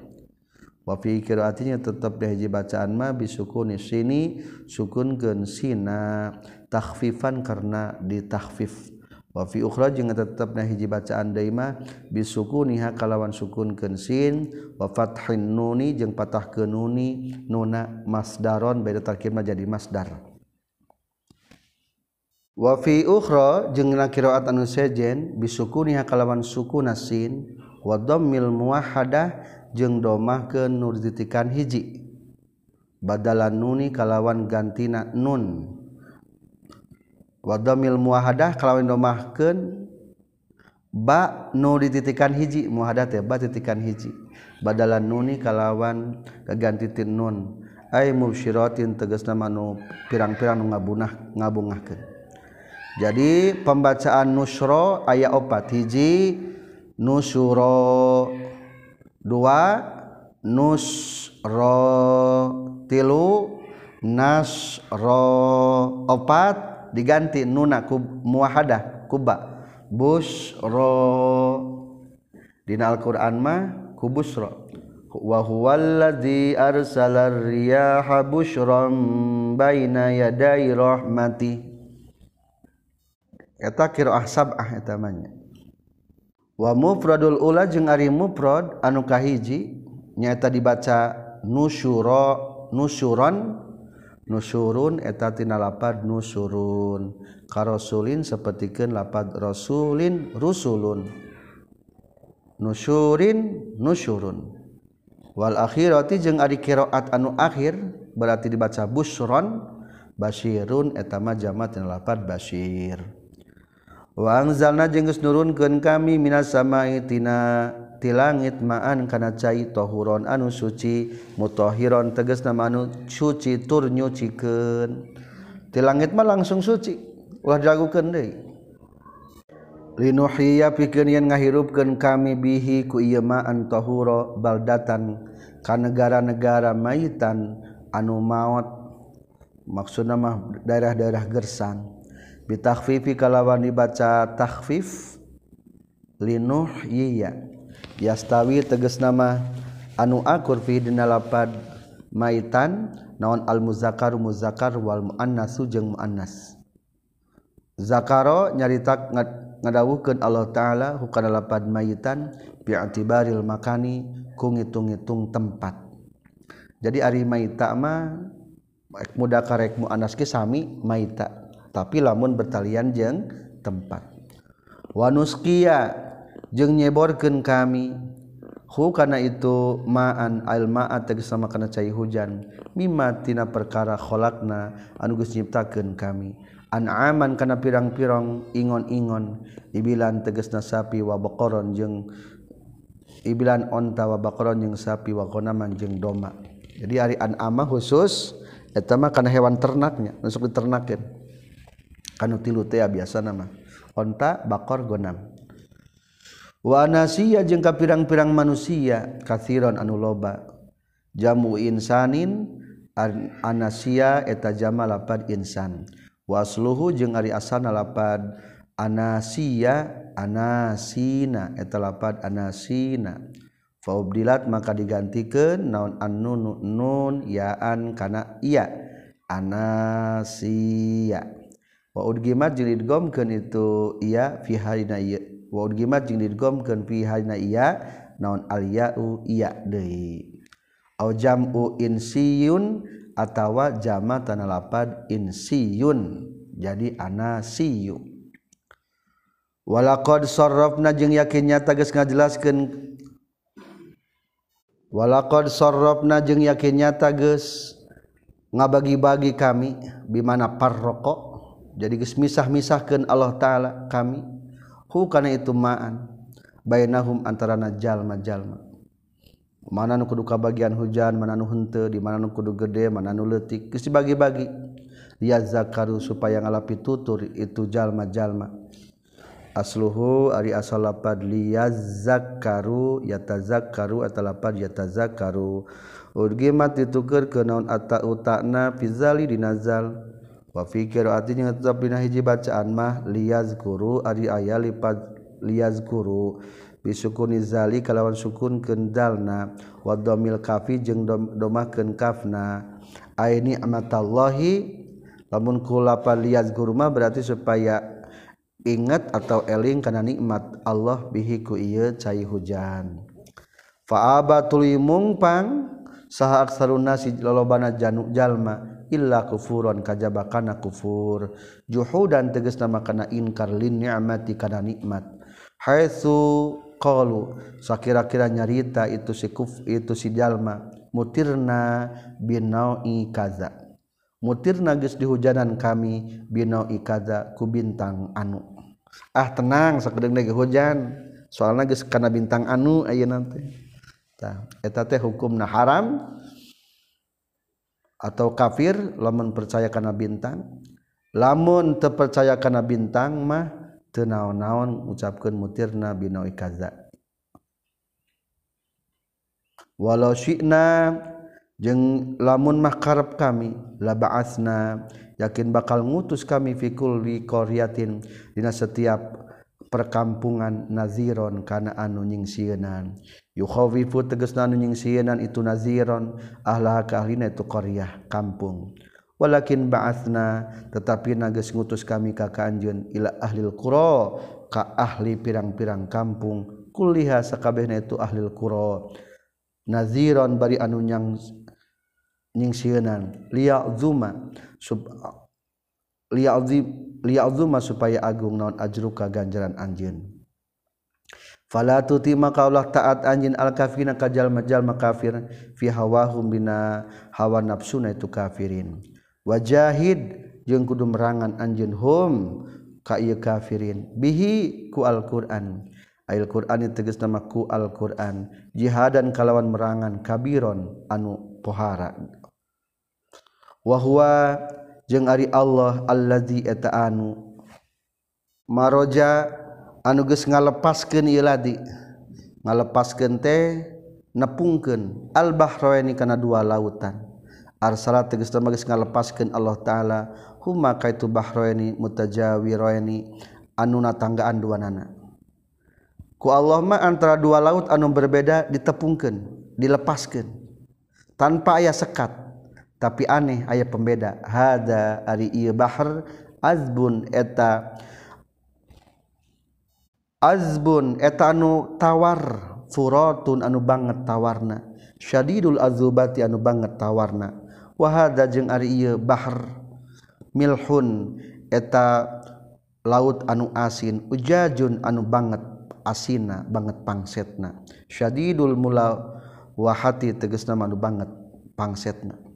Wa fi qiraatinya tetep dihaji bacaan ma bisukuni sini sukunkeun sina takhfifan karena ditakhfif. wafi ukhra jeung tetepna hiji bacaan daima bisukuniha kalawan sukunkeun sin wa fathin nuni jeung patahkeun nuni nuna masdaron beda tarkibna jadi masdar. Wa fi ukhra jeung qiraat anu sejen bisukuniha kalawan sukuna sin wa dhammil muwahhadah jeung domahkeun nur ditikan hiji. Badalan nuni kalawan gantina nun. wadomil muahadah kalau domahkeun ba nu dititikan hiji muahadah teh ba titikan hiji. Badalan nuni kalawan kaganti tin nun. Ay mubsyiratin tegasna manu pirang-pirang nu ngabunah ngabungahkeun. Jadi pembacaan nusro ayat opat. Hiji nusuro dua nusro tilu nasro opat diganti nuna kub, muahadah kuba busro dina Al-Qur'an mah kubusro wa huwal ladzi arsala riyaha bushran baina yaday rahmati. Eta qiraah sab'ah eta manya. Wa mufradul ula jeung ari mufrad anu kahiji nyaeta dibaca nusyura nusyuron nusurun etatina lapad nusurun karosulin sepertikan lapad rasulin rusulun. Nusurin nusurun wal akhirati jeung ari qiraat anu akhir berarti dibaca busron basyirun eta mah jamat tina lapad basyir wa anzalna jeung geus nurunkeun kami minas samai tina. ti langit maan kana cai tohuron anu suci mutohiron teges nama anu suci tur nyucikeun ti langit mah langsung suci ulah diragukeun deui. Linuhiya pikeun yen ngahirupkeun kami bihi ku ieu ma'an tahura baldatan ka negara-negara maitan anu maot. Maksudna mah daerah-daerah gersang bitakhfifi kalawan dibaca takhfif linuhiya. yastawi teges nama anu akur fi dina lapad maitan naon al muzakkar muzakkar wal muannas jeung muannas. Zakaro nyarita ngadawuhkeun Allah taala hukana lapad maitan bi atibaril makani ku ngitung-ngitung tempat. Jadi ari maita mah muda karek muannas ge sami maita tapi lamun bertalian jeung tempat. Wanuskiya jeung nyeborkeun kami hu kana itu ma'an almaat tegas sama kana cai hujan mimatina perkara kholakna anu geus nyiptakeun kami. An'aman kana pirang-pirang ingon-ingon ibilan tegasna sapi wa baqaron jeung ibilan onta wa baqaron jeung sapi wa jeng jeung doma jadi ari an'ama khusus eta mah kana hewan ternaknya masuk diternakin kanu tilu teh biasa nama onta bakor gonam. Waanasia jengka pirang-pirang manusia kathiron anu loba. Jamu insanin anasia eta jama lapad insan. Wasluhu jeung ari asana lapad anasia anasina eta lapad anasina. Faubdilat maka digantikeun naon annunu nun yaan kana iya anasia wa udgimat jilid gom itu iya fi harina wa gimat jeung didgomkeun fi halina iya naon al ya'u iya deui. Au jam'u insiyun atawa jama tanah insiyun jadi anasiyu walaqad sarrafna jeung yakinnya tegas ngajelaskeun. Walaqad sarrafna jeung yakinnya tegas ngabagi-bagi kami bimana parroko jadi geus misah-misahkeun Allah taala kami. hu kana itu maan. Bainahum antarana jalma jalma. Mana nu kudu kabagian hujan mana nu henteu di mana nu kudu gede mana nu leutik. Geus dibagi-bagi. Ya zakaru supaya ngalapi tutur itu jalma jalma. Asluhu ari asal lapad liyazakaru yatazakaru atau lapad yatazakaru. Urgi mat ke naon ata utakna fizali dinazal. wafikiratinyapina hiji bacaan mah liaz guru ari aya lipat liaz guru. Bisukuni zali kalawan sukun kendalna. Wadomil kafi jeung domahkeun kafna. Aini amatallahi lamun kulapa liaz guru mah berarti supaya ingat atau eling kana nikmat Allah bihi ku ieu cai hujan. Fa'abatul mungpang saha aksaruna si lolobana janu jalma. illa kufuron kajaba kana kufur. Juhudan tegasna kana inkar lin ni'mati kana nikmat. Haitsu qalu sakira-kira nyarita itu si kuf itu si jalma mutirna binaui kaza. Mutirna geus dihujanan kami binaui kaza ku bintang anu. Ah tenang sakedeng lagi hujan. Soalnya geus kana bintang anu ayeuna teh. Tah eta teh hukumna haram. atau kafir lamun percaya kana bintang. Lamun terpercaya kana bintang mah tenaon-naon ucapkan mutirna binawi kaza. Walau syi'na jeng lamun mah karep kami laba'asna yakin bakal ngutus kami fikul li koryatin dina setiap perkampungan naziron kana anu nyingsieunan yukhawifu tegasna anu nyingsieunan itu naziron ahlaha ka ahlina itu qaryah kampung. Walakin ba'atsna tetapi nages ngutus kami ka kanjeun ila ahlil qura ka ahli pirang-pirang kampung. Kulliha sakabehna itu ahlil qura. Naziron bari anu nyang nyingsieunan liya zuma sub liazima supaya agung naon ajruka ganjaran anjeun. Fala tuti maka ulah taat anjeun al kafirina kajal majal makafir fi hawahum bina hawa nafsuna itu kafirin. Wajahid jeung kudu merangan anjeun hum ka ieu kafirin. Bihi ku alquran. Ayat Quran yang tegas nama ku Al Quran jihadan kalawan merangan kabiron anu pohara. Wahwa jeung ari Allah allazi eta anu. Maroja anu geus ngalepaskeun ieu ladi. Ngalepaskeun teh nepungkeun. Al bahraini kana dua lautan. Arsala tegas geus ngalepaskeun Allah taala. Huma kaitu bahraini mutajawiraini anu natanggaan duanana ku Allah mah antara dua laut anu berbeda ditepungkeun dilepaskeun. Tanpa aya sekat. tapi aneh aya pembeda. Hada ari ieu bahr azbun eta azbun eta anu tawar furatun anu banget tawarna. Syadidul azubati anu banget tawarna. Wa hada jeung ari ieu bahr milhun eta laut anu asin ujajun anu banget asina banget pangsetna. Syadidul mula wahati tegesna anu banget pangsetna.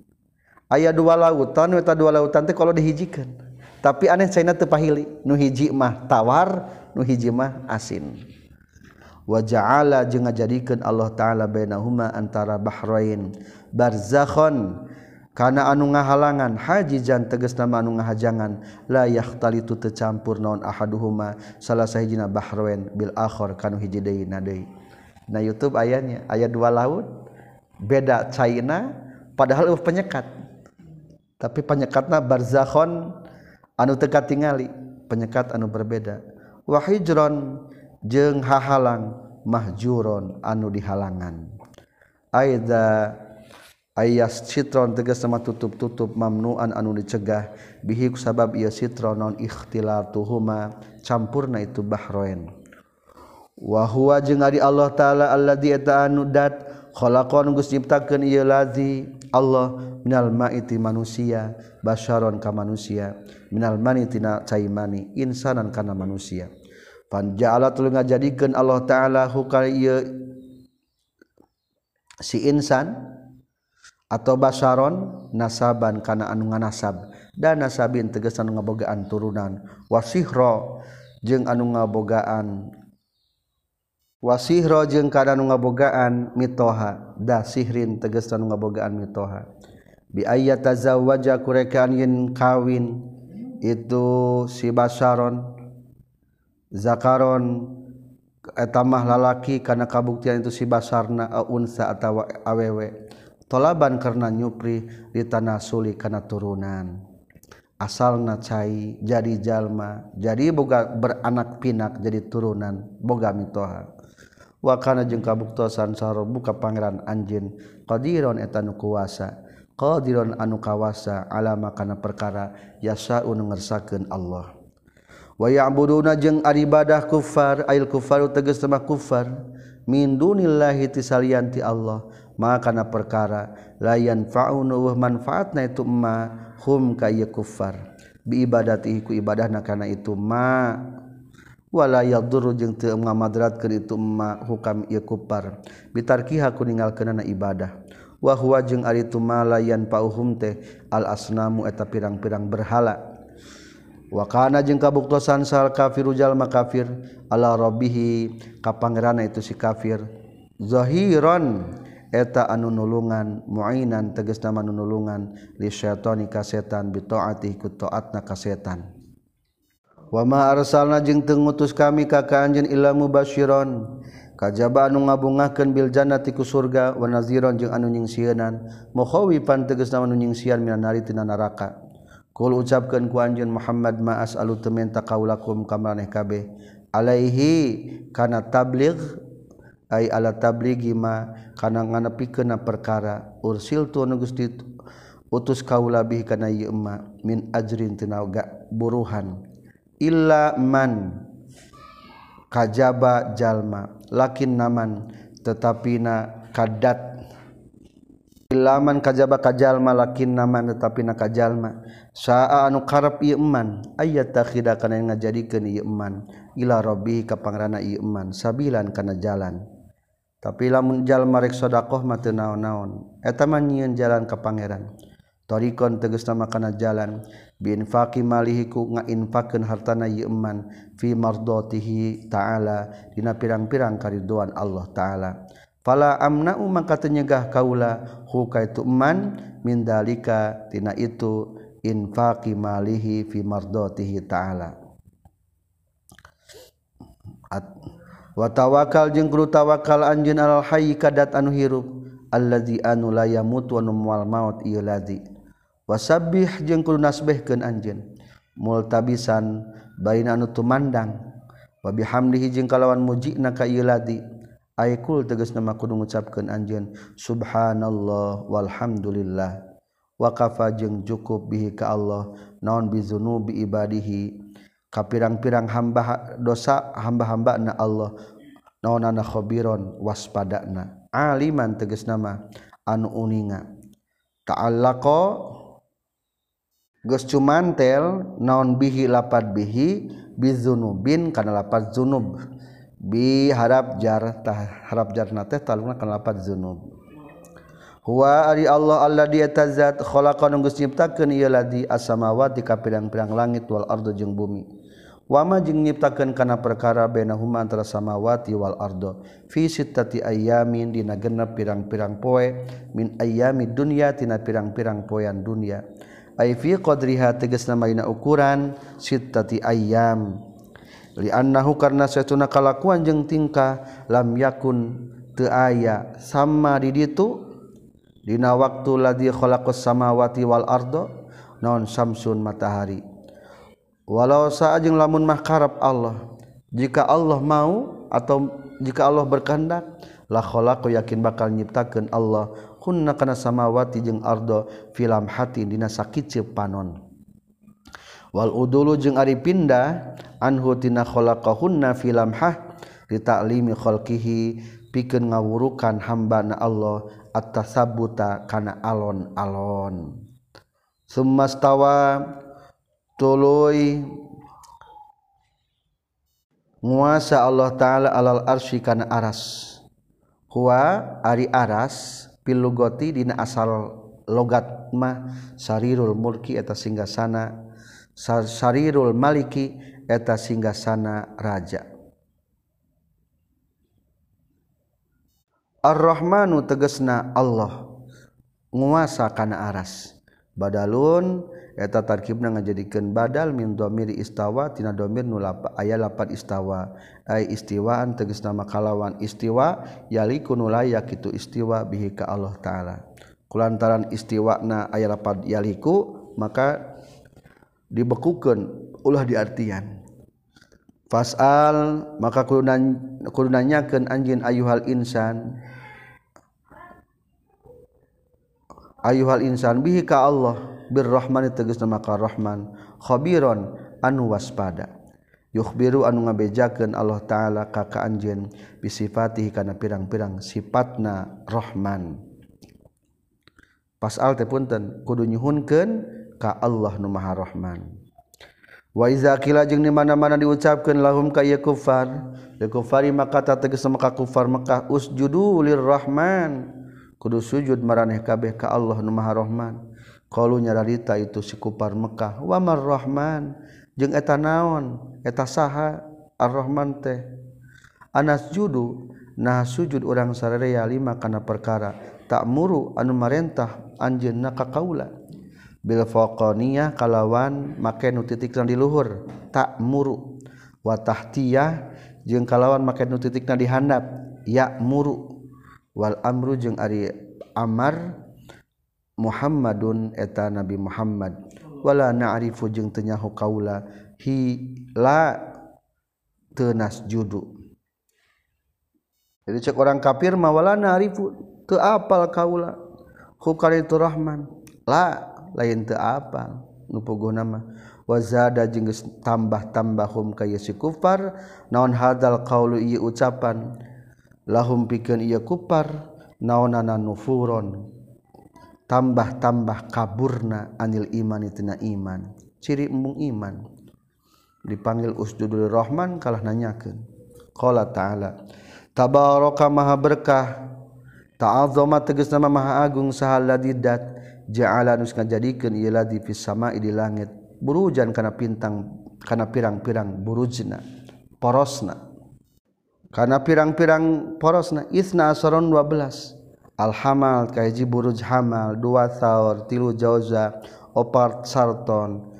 aya dua lautan eta dua lautan teh kalau dihijikan. Tapi aneh China tepahili nu hiji mah tawar nu hiji mah asin. Wa ja'ala jeung ngajadikeun Allah taala bainahuma antara bahrain barzakhon. Kana anu ngahalangan hajijan tegas nama anu ngahajangan la yahtalitu tercampur naon ahaduhuma salah sahijina bahrain bil akhir kanu hiji deui na deui. Na YouTube ayatnya ayat dua laut beda China padahal uh penyekat. tapi penyekatna barzakhon anu teka tingali penyekat anu berbeda. Wahijron jeung hahalang mahjuron anu dihalangan. Aida ayas citron tegas sama tutup-tutup mamnuan anu dicegah bihi sabab ieu citron non ikhtilatuhuma campurna itu bahroen. Wa huwa jeung ari Allah taala alladzi eta anu dat khalaqan geus ciptakeun ieu lazi Allah minal ma'iti manusia basyaron ka manusia minal mani tina cai mani insanan kana manusia. Pan ja'ala tuluy ngajadikeun Allah taala hukal ieu si insan atau basyaron nasaban kana anu nganasab. Dan nasabin tegesan ngabogaan turunan. Wasihro jeung anu ngabogaan wasihro jeung nu ngabogaan mitoha da sihrin tegesan nu ngabogaan mitoha. Bi ayat tazawwaja kurekan yin kawin itu si basaron zakaron etamah lalaki karena kabuktian itu si basarna unsa atau awewe. Tolaban karena nyupri di tanah suli karena turunan. Asalna cai jadi jalma jadi boga beranak pinak jadi turunan boga mitoha. wakana jeung kabuktosan sahur buka Pangeran anjin qadiron eta nu kuasa qadiron anu kawasa alama kana perkara yasaun ngersakeun Allah. Wa ya'buduna jeung aribadah kufar ail kufaru tegas sama kufar. Min dunillahi tisalianti Allah makana perkara layan faunu wa manfaatna itu ma hum kaya kufar. Bi ibadatihi ku ibadahna kana itu ma. wala yadurru jeung teu ngamadrat keur itu ma hukam ieu kufar bitarkiha ku ninggalkeunana ibadah. Wa huwa jeung ari tu malayan pauhum teh al asnamu eta pirang-pirang berhala. Wa kana jeung kabuktosan sal kafiru jalma kafir ala rabbih ka pangeranna itu si kafir. Zahiran eta anu nulungan muainan tegasna nama nulungan li syaitani ka setan bi taati ku taatna ka setan wama arsalna jeung teu ngutus kami ka ka anjeun illa mubasyiron. Kajaba anu ngabungahkeun bil jannati ku surga wa naziron jeung anu nyingsieunan. Mukhawifan tegasna anu nyingsian minan nari tina neraka kul ucapkeun ku anjeun Muhammad ma as'alu tementa kaulakum kamaneh kabeh. Alaihi kana tabligh ay ala tablighi ma kana nganepikeun perkara. Ursil tu anu Gusti utus kaula bi kana ieu min ajrin tina buruhan. illa man kajaba jalma lakin naman tetapi na kadat. Ilaman kajaba kajalma lakin naman tetapi na kajalma. Saa anu karep Iman ayat takhida kana ngajadikeun ieu ila rabbi ka pangrana ieu sabilan kana jalan. Tapi lamun jalma rek sedekah mah teu naon-naon. Eta mah nyieun jalan ka pangeran. Tarikon tegasna nama kana jalan. binfaqi malihi ku ngainfaqkeun hartana eman fi mardotihi ta'ala dina pirang-pirang karidoan Allah ta'ala. Fala amna umang tenyegah kaula hukaitu eman man min dalika tina itu infaqi malihi fi mardotihi ta'ala. Wa tawakal jeung kudu tawakal anjeun alal hayy kadat anu hirup allazi anu la yamut wa nu maut ieu lazi wasabih jeung kudu nasbihkeun anjeun. Multabisan baina anu tumandang. Wa bihamdihi jeung kalawan mujina ka ieu ladi. Aikul tegas nama kudu ngucapkeun anjeun. Subhanallah walhamdulillah. Wa kafa jeung cukup bihi ka Allah. Naon bizunubi ibadihi? Ka pirang-pirang hamba dosa hamba-hamba na Allah naonana khabiron? Waspadana. Aliman tegas nama anu uninga. Ta'allaqa Gus cumantel naon bihi lapat bihi bizunubin karena lapat zunub. Biharap jar tah harap jar nate talungna kana lapat zunub. Huwa ari Allah Allah dia tazat khalaqan geus nyiptakeun ieu ladi as-samawati ka pirang-pirang langit wal ardo jeung bumi. Wama jeung nyiptakeun kana perkara bainahuma antara samawati wal ardo fi sittati ayamin dina genep pirang-pirang poe min ayami dunya tina pirang-pirang poean dunya. ay fi qadriha tegasna maina ukuran sittati ayyam. Li annahu karna satuna kalakuan jeung tingkah lam yakun teu aya sama di ditu. Dina waktu ladzi khalaqas samawati wal ardo non samsun matahari. Walau saa jeung lamun mah karep Allah jika Allah mau atau jika Allah berkehendak la khalaqu yakin bakal nyiptakeun Allah kunna kana samawati jeung ardo filam hati dina sakit panon. Wal udulu jeung ari pindah anhu tina khalaqahunna filam hah li ta'limi khalqihi pikeun ngawurukan hamba na Allah at-tasabbuta kana alon-alon. Summastawa nguasa Allah ta'ala alal arsy kana aras. Huwa ari aras pilugoti dina asal logat mah sarirul mulki eta singgasana sarirul maliki eta singgasana raja. Ar-Rahmanu tegesna Allah nguasa kana aras. Badalun eta tarkibna ngajadikeun badal min dhamir istawa tina dhamir nu aya lapan istawa. Ai istiwaan tegas nama kalawan istiwa yaliku nu layak itu istiwa bihi ka Allah taala. Kulantaran istiwana aya lapan yaliku maka dibekukeun ulah diartian fasal maka kudunan kudunanyakeun anjeun ayuhal insan. Ayuhal insan bihi ka Allah. birrahmani teges nama karrahman khobiron anu waspada. Yukhbiru anu ngabejakeun Allah taala ka ka anjeun bisifatihi kana pirang-pirang sifatna rahman. Pasal teh punten kudu nyuhunkeun ka Allah nu maha rahman. Wa iza qila jeung di mana-mana diucapkeun lahum ka ieu kufar li kufari maka tegas maka kufar maka usjudu lirrahman. Kudu sujud maraneh kabeh ka Allah nu maha rahman. kalau nyararita itu sikupar Mekkah wa marrahman. Jeung eta naon? Eta saha? Ar-Rahman teh. Anas judu nah sujud urang sararea lima kana perkara. Tak muru anu marentah anjeunna ka kaula bil faqaniyah kalawan make nu titikna di luhur. Tak muru. Wa tahtiyah jeung kalawan make nu titikna di handap. Ya muru. Wal amru jeung ari amar. Muhammadun eta Nabi Muhammad. Wala na'rifu jeung teu nyaho kaula hi la teu nasjudu. Jadi cek orang kafir mah wala na'rifu teu apal kaula. Hukaritu rahman. La lain teu apal. Nu pogohna mah wazada jeung tambah-tambah hum ka si kufar naon hadal qaulu ieu ucapan? Lahum pikeun ieu kufar naonana nufuron tambah-tambah kaburna anil iman tina iman. Ciri embung iman. Dipanggil usjudul Rahman kalah nanyakeun. Qala ta'ala tabaraka maha berkah ta'azzama tegas nama maha agung sahalladidat ja'ala nus ngajadikeun ieu ladi fis sama'i di langit burujan kana pintang kana pirang-pirang burujna porosna. Kana pirang-pirang porosna isna asaron 12 alhamal kaji buruj hamal dua thaur tilu jauza opat sarton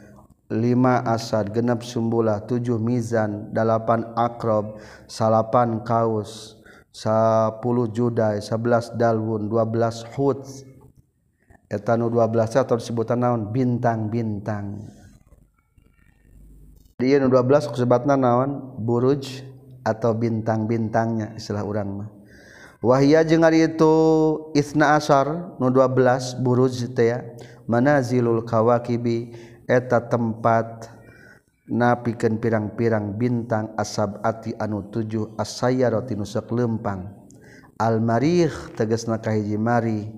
lima asad genap sumbulah tujuh mizan delapan akrob salapan kaus sepuluh judai sebelas dalwun dua belas hud etanu dua belas atau sebutan naon? Bintang-bintang. Dua belas sebatna naon? Buruj atau bintang-bintangnya istilah orang mah Wahia jeung ari itu Isna Asar nu 12 buruj teh ya. Manazilul kawakibi eta tempat napikeun pirang-pirang bintang asabati anu tujuh asayarati nu lempang. Al-marih tegasna kahiji mari.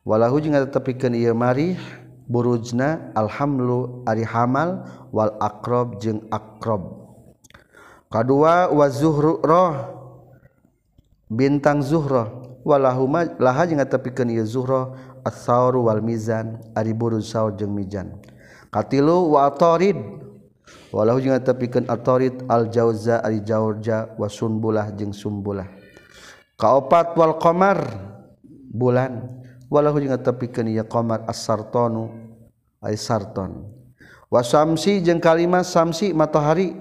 Walahu jeung tetepikeun ieu marih burujna alhamlu ari hamal wal akrob jeung akrob. Kadua wa zuhru roh bintang Zuhro walahuma laha jeung tepikeun ieu Zuhro as-saur wal mizan ari buruz saur jeung mizan. Katilu wa atarid walahu jeung tepikeun atarid al jauza ari jaurja wa sunbulah jeung sumbulah kaopat wal qamar bulan walahu jeung tepikeun ieu qamar as-sartanu ay sarton. Wa samsi jeung kalimat samsi matahari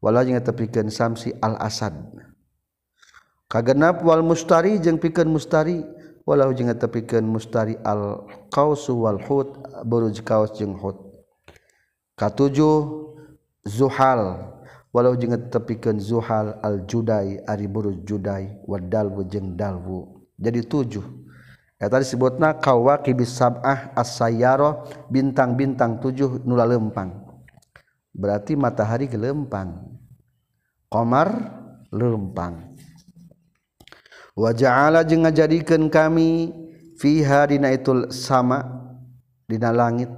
walahu jeung tepikeun samsi al asad kagenap wal mustari jeung pikeun mustari walau jeung eta pikeun mustari al qausu wal hut buruj kaos jeung hut. Katujuh zuhal walau jeung eta pikeun zuhal al judai ari buruj judai wadalwu jeung dalwu. Jadi tujuh. Eta disebutna kawakibis sab'ah as-sayyarah bintang-bintang tujuh nula lempang. Berarti matahari gelempang. Komar lempang. waja'ala jeung ngajadikeun kami fiha dina itul sama dina langit.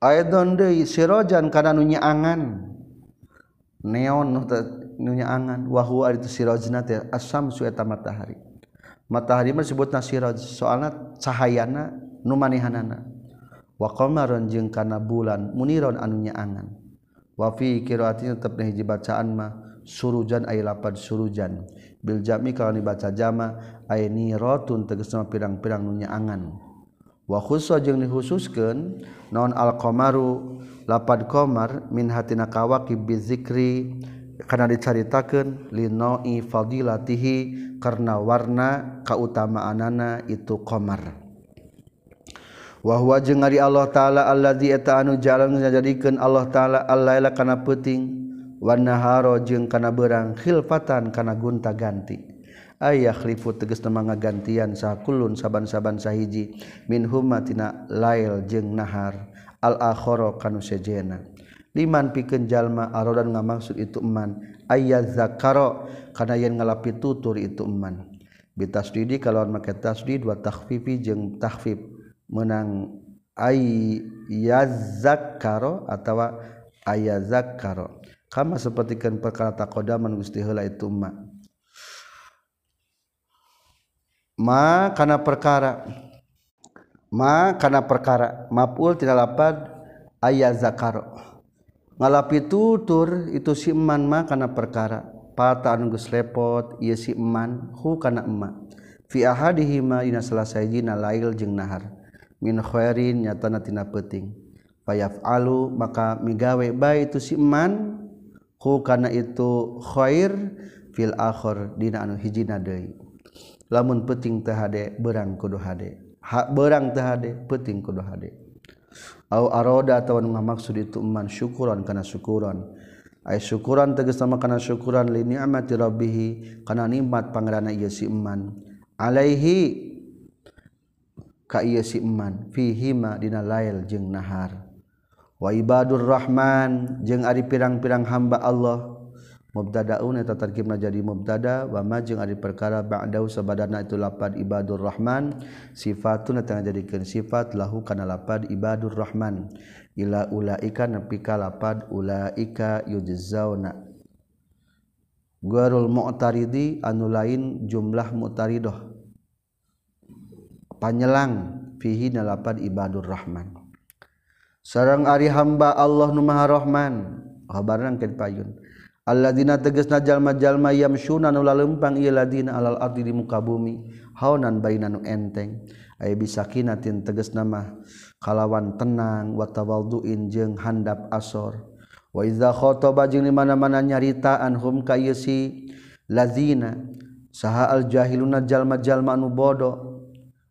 Aidon deui sirojan kana nu nyaangan. Neon nu nyaangan. Wa huwa itu sirojna teh eta matahari. Matahari mah disebutna siraj soalna cahayana nu manehanna wa qamaron jeung kana bulan muniron anu nyaangan. Wa fi qiraati tetep hiji bacaan mah surujan ay lapan surujan. Biljami kalau dibaca jama aini rotun tegesna pirang-pirang nunya angan. Wa khusus jeung dikhususkeun naon al-qamaru lapad qamar min hatina kawakib bizikri kana dicaritakeun linoi fadilatihi karena warna kautamaanana itu qamar. Wahwa jeung ari Allah taala allazi eta anu jalan ngajadikeun Allah taala al-laila kana peuting Wanaharo jeung kana berang khilfatan kana gunta ganti. Ayah khlifu teges nama ngagantian sakulun saban-saban sahiji min huma tina lail jeung nahar. Al akhara kanu sejena. Liman pikeun jalma arodan ngamaksud itu eman. Ayah zakaro kana yen ngalapi tutur itu eman. Bitasdidi kalau make tasdid wa takhfifi jeung takhfif. Menang ayaz zakaro atawa ayaz zakaro. Kama sepertikan perkara takodaman gusti heula itu ma. Ma kana perkara. Ma kana perkara. Mapul tidak lapad ayazakaro ngalapi tutur itu si eman ma kana perkara. Pata anu geus lepot ieu si eman hu kana emma fi ahadihima dina salah sajina lail jeung nahar. Minkhoin nyatanatina peting payaf alu maka migawe baik itu ku kana itu khair fil akhir dina anu hijina deui. Lamun penting teh hade berang kudu hade. Ha, berang teh hade penting kudu hade. Au aroda atawa nu ngamaksud itu man syukuran kana syukuran. Ay syukuran tegas sama kana syukuran li ni'mati rabbih kana nikmat pangeranna ieu si iman alaihi ka ieu si iman fihi ma dina lail jeung nahar. Wa ibadurrahman jeung ari pirang-pirang hamba Allah. Mubtadaun eta tarkibna jadi mubtada wa ma jeung ari perkara ba'dau sabadana itu lapad ibadurrahman sifatun eta jadikeun sifat lahu kana lapad ibadurrahman ila ulaika nepi ka lapad ulaika yujzauna. Guarul mu'taridi anu lain jumlah mu'taridah panyelang fihi nalapan ibadurrahman sarang Ari hamba Allah nu maha rahman. Numaharahman kabar payun alladzina tegasna jalma-jalma yamsyuna yamsuna lalempang ieu ladina alal ardi di muka bumi. Haunan baina nu enteng. Aya bisa kinatin tegasna mah kalawan tenang wa tawadduin jeung handap asor. Wa iza khotoba jeung di mana-mana nyaritaan hum ka yeusi lazina saha al jahiluna jalma-jalma anu bodoh.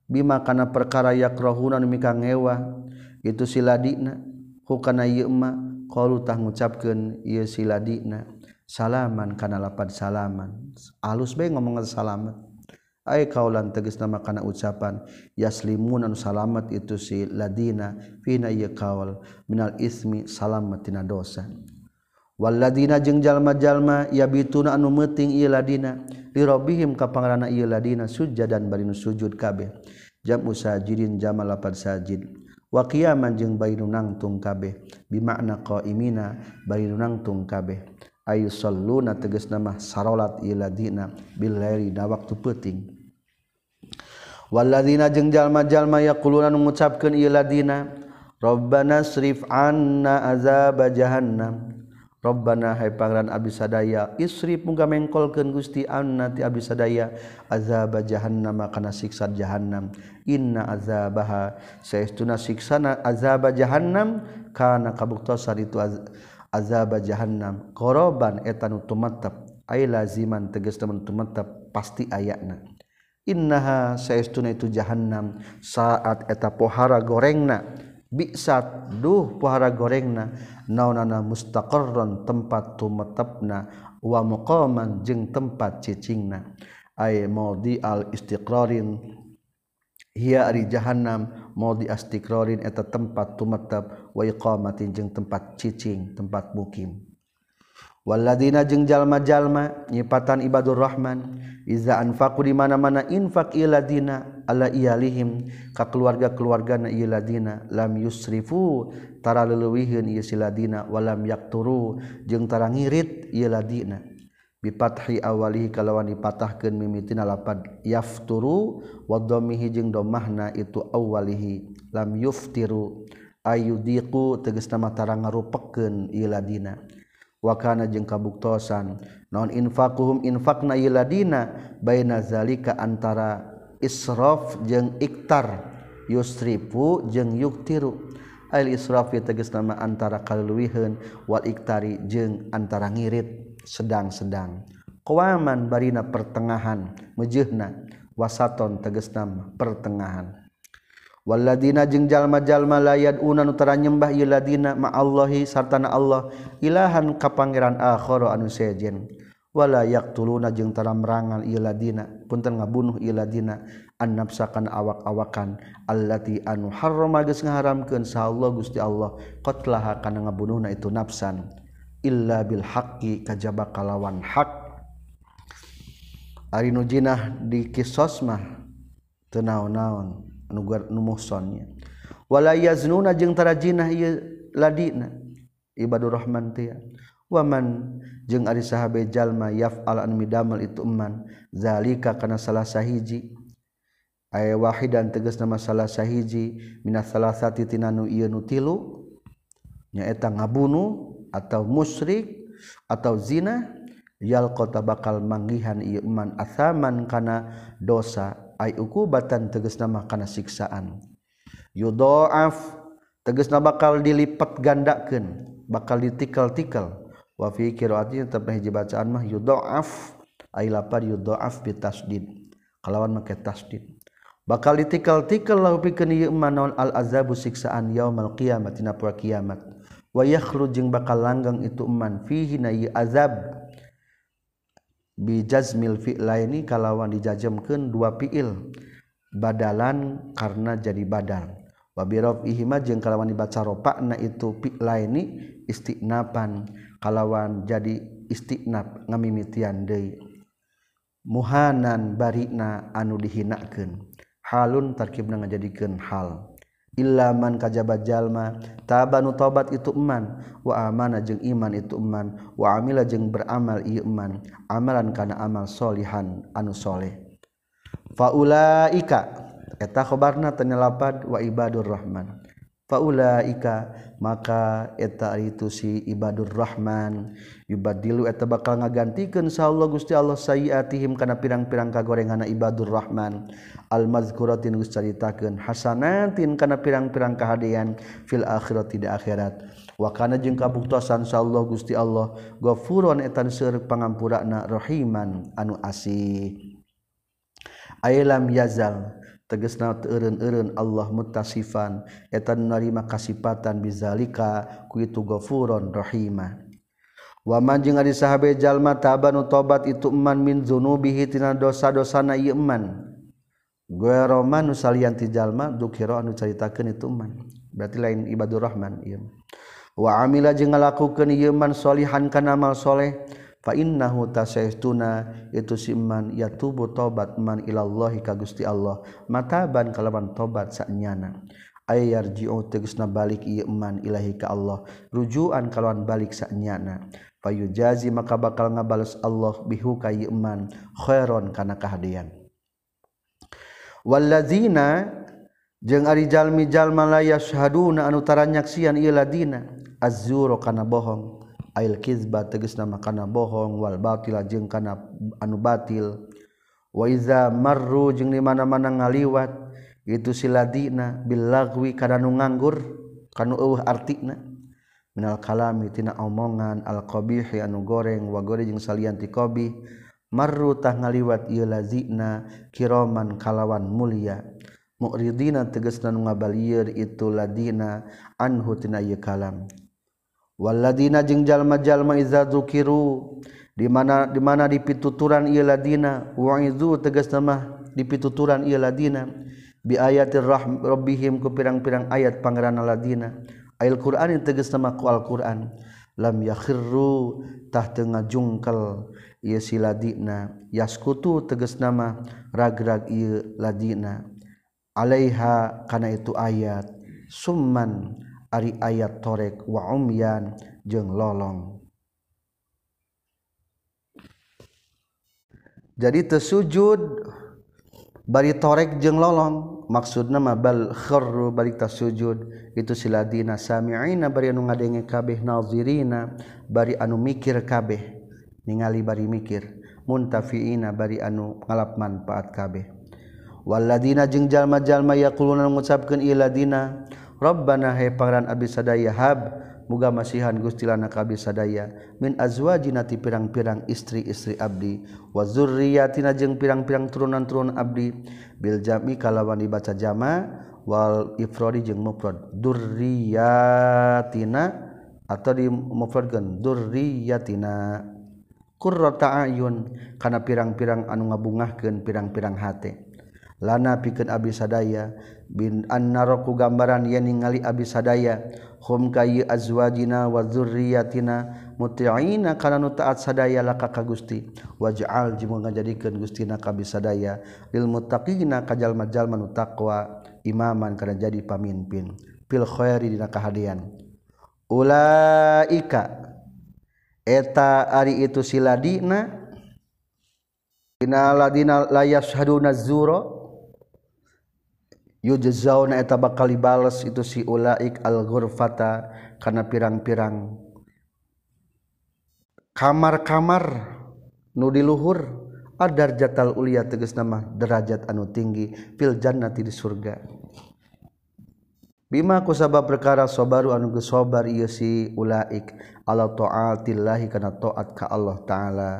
Bima kana perkara yakrahuna nu mika ngewa. itu siladina hukana yema ma qalu tah ngucapkeun ieu siladina salaman kana lapad salaman. Alus bae ngomong salamat ay kaulan tegas nama kana ucapan yaslimun anu salamat itu si ladina fina ieu kaul minal ismi salamat tina dosa. Waladina jeung jalma-jalma ya bituna anu meuting ieu ladina li rabbihim ka pangarana ieu ladina sujud dan barinu sujud kabeh. Jam usajidin jamal lapad sajid. wakiaman jeung Bayu nangtung kabeh. Bimakna qaimina Bayu nangtung kabeh. Ayu soluna teges nama sarolat iladina Bilri na waktu peting Waladina jeung jalma-jalma yakulunan mengucapkan iladina rabbana Srif anna azab jahannam. Robbana hai pangeran abdi sadaya isri muga mengkolkeun Gusti anna ti abdi sadaya azab jahannam kana siksa jahannam. Inna azabaha saestuna siksana azab jahannam kana kabuktosan itu azab jahannam. Koroban eta nu tumattep ay laziman tegas temen tumattep pasti ayatna innaha saestuna itu jahannam saat eta pohara gorengna bisat duh pohara gorengna. Naonana mustaqarron tempat tumetepna wa muqaman jeung tempat cicingna. Ay maudi al istiqrarin. Hiya ari jahannam maudi astiqrarin eta tempat tumetep wa iqamatin jeung tempat cicing tempat mukim Waladina jeung jalma-jalma nyipatan ibadur Rahman Iza anfaqu di mana-mana infak iladina ala iyalihim ka keluarga-keluargana iladina lam yusrifu tara leuwihkeun ieu siladina walam yaqturu jeung tara ngirit iladina bi awali kalawan dipatahkeun mimitina lapad yafturu wa dhammihi jeung domahna itu awalihi lam yuftiru ayudiqu tegasna mata ngarupekeun iladina wakana jeung kabuktosan. Non infaquhum infaqna yiladina baina zalika antara israf jeung iktar. Yusrifu jeung yuktiru. Al israf tegas nama antara kaluwiheun wal iktari jeung antara ngirit. Sedang-sedang. Qawaman barina pertengahan. Mejehna wasaton tegas nama pertengahan. waladina jeung jalma-jalma layad unan utara nyembah iladina ma Allahi sartana Allah ilahan kapangeran akhara anu sejen wala yaqtuluna jeung tara merangan iladina punten ngabunuh iladina annafsakan awak-awakan allati anu harrama geus ngaharamkeun sa Allah Gusti Allah qatlaha kana ngabunuhna itu nafsan illa bil haqqi kajaba kalawan hak. Ari nujinah di kisos mah teu naon-naon. numusonnyawala ieu ladina ibadurrahman waman jeung ari sahabe jalma yaf al an midamel itu eman zalika kana salah sahiji. Aya wahidan tegasna nama salah sahiji minas salasati tinanu ieu nu tilu nyaeta ngabunu atau musyrik atau zina yal kota bakal manggihan ieu asaman kana dosa. ay ukubatan teges nama kana siksaan yudhaaf tegesna bakal dilipat gandakeun bakal ditikal-tikal. Wa fi qiraati tapi bacaan mah yudhaaf ay lapar yudhaaf bitasdid kalawan make tasdid. Bakal ditikal-tikal lahu pikeun ieu manon al azabu siksaan yaumal qiyamah dina poe kiamat. Wa yakhruj jeung bakal langgang itu man fihi na azab. bijazmil fi'laini kalawan dijajemkeun dua fi'il. Badalan karena jadi badal. Wa bi raf'ihima jeung kalawan dibaca rofa'na itu fi'laini istinapan. Kalawan jadi istinab ngamimitian deui. Muhanan barina anu dihinakeun halun tarkibna ngajadikeun hal. illaman kajaba jalma. Tabanu tobat itu eman. Wa amana jeung iman itu eman. Wa amila jeung beramal ieu eman. Amalan kana amal solihan anu soleh. Faulaika eta khobarna tanyalapad wa ibadur rahman. Faulaika maka eta itu si ibadur rahman. Yubadilu eta bakal ngagantikan insyaallah Allah Gusti Allah sayiatihim kana pirang-pirang kagorengana ibadur rahman. almazkuratin geus caritakeun hasanatin kana pirang-pirang kahadian fil akhirati tidak akhirat. Wa kana jeung kabuktosan insyaallah Gusti Allah. Ghafurun etan seur pangampurana rahiman anu asih. Ailam yazal tegesna eureun-eureun Allah muttasifan. Eta narima kasipatan bizalika ku itu ghafurun Wa man jeung ari sahabe jalma tabanu tobat itu eman min dzunubihi tina dosa-dosana ieu eman. gue salian ti Jalma dukira anu caritakeun itu man berarti lain ibadurrahman Wa amila jeung ngalakukeun ieu man solihan kana amal soleh fa innahu tasaistuna itu siman yatubu tobat man ilallahi ka Gusti Allah mataban kalawan tobat saknyana ayarji'u tegasna balik ieu man ilahi ka Allah rujuan kalawan balik saknyana Fayujazi maka bakal ngabales Allah bihu ka ieu man khairon kana kahadian. Wallazina jeung arijalmijalmalaya syhaduna taranyaksian nyaaksian iladina azzuro kana bohong. Ail kizba teges nama kana bohong. Wal batila jeung kana anu batil. Waiza marru jeung di mana-mana ngaliwat. Itu siladina billagwi kana nu nganggur kana eueuh artina minal kalami tina omongan. Al qabihi anu goreng. Wa goreng jeung salian ti qabih. marrutah ngaliwat ieu lazina kiroman kalawan mulia. Muridina tegasna nu ngabalieur itu ladina anhu tina ieu kalam. Waladina jeung jalma-jalma iza dzukiru di mana di mana dipituturan ieu ladina. Wa izu tegasna mah dipituturan ieu ladina. Bi ayatir rabbihim ku pirang-pirang ayat pangeran ladina. Ayat Qur'an tegasna nama ku Al Qur'an. lam yakhirrutah tengah jungkel ia si ladina. Yaskutu teges nama ragrag ia ladina. Alaiha kana itu ayat. Summan ari ayat torek wa umyan jeung lolong. Jadi tersujud bari torek jeung lolong. maksud nama balkhoru balikta sujud itu siladina samiina bari anu ngadenge kabeh nazirina bari anu mikir kabeh. Ningali bari mikir. Muntafiina bari anu ngalap manfaat kabeh. Waladina jeung jalma-jalma yaquluna ngucapkeun iladina Rabbana he pangeran abdi sadaya hab muga masihan Gustilana kabi sadaya min azwajinati pirang-pirang istri-istri abdi. Wa zurriyatina jeung pirang-pirang turunan-turun abdi. Bil jami kalawan dibaca jama. Wal ifrodi jeung mufrad durriyatina atau di mufradkeun durriyatina qurrata ayun. Kana pirang-pirang anu ngabungahkeun pirang-pirang hate. Lana pikeun abdi sadaya bin annaroku gambaran yen ningali abdi sadaya hum kayi azwajina wa dzurriyyatina muti'ina. Kana nu taat sadaya laka ka Gusti. Waj'al jeung ngajadikeun Gustina ka sadaya lil muttaqina ka jalma-jalma nu taqwa imaman kana jadi pamimpin. Fil khairi dina kahadian. Ulaika eta ari itu siladina dina ladina la yashhaduna zura yujzauna eta bakal dibales itu si ulaik al ghurfata kana pirang-pirang. Kamar-kamar nu diluhur adar jatal ulia tegas nama derajat anu tinggi fil jannati di surga. Bima ku sabab perkara sobaru anu geus sabar ieu si ulaik ala taatillahi kana taat ka Allah taala.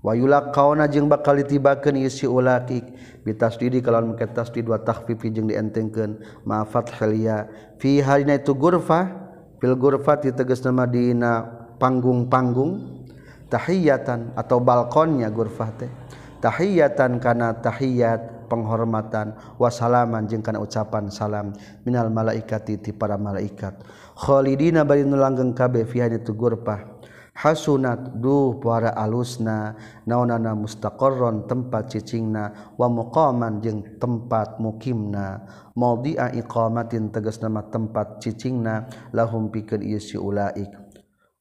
Wa yulaqauna jeung bakal ditibakeun ieu si ulaik bitasdidi kalawan make tasdid wa takhfifi jeung dientengkeun. Ma fathaliya fi harina itu gurfah fil gurfati nama madina panggung-panggung tahiyatan atau balkonnya gurfah teh. Tahiyatan kana tahiyat penghormatan. Wasalaman jeung kana ucapan salam. Minal malaikati ti para malaikat. Khalidina bari nu langgeng kabeh fi itu gurfah hasunat duh para alusna naonana mustaqarron tempat cicingna wa muqaman jeung tempat mukimna. Maudi'a iqamatin tegas nama tempat cicingna lahum pikeun ieu si ulaik.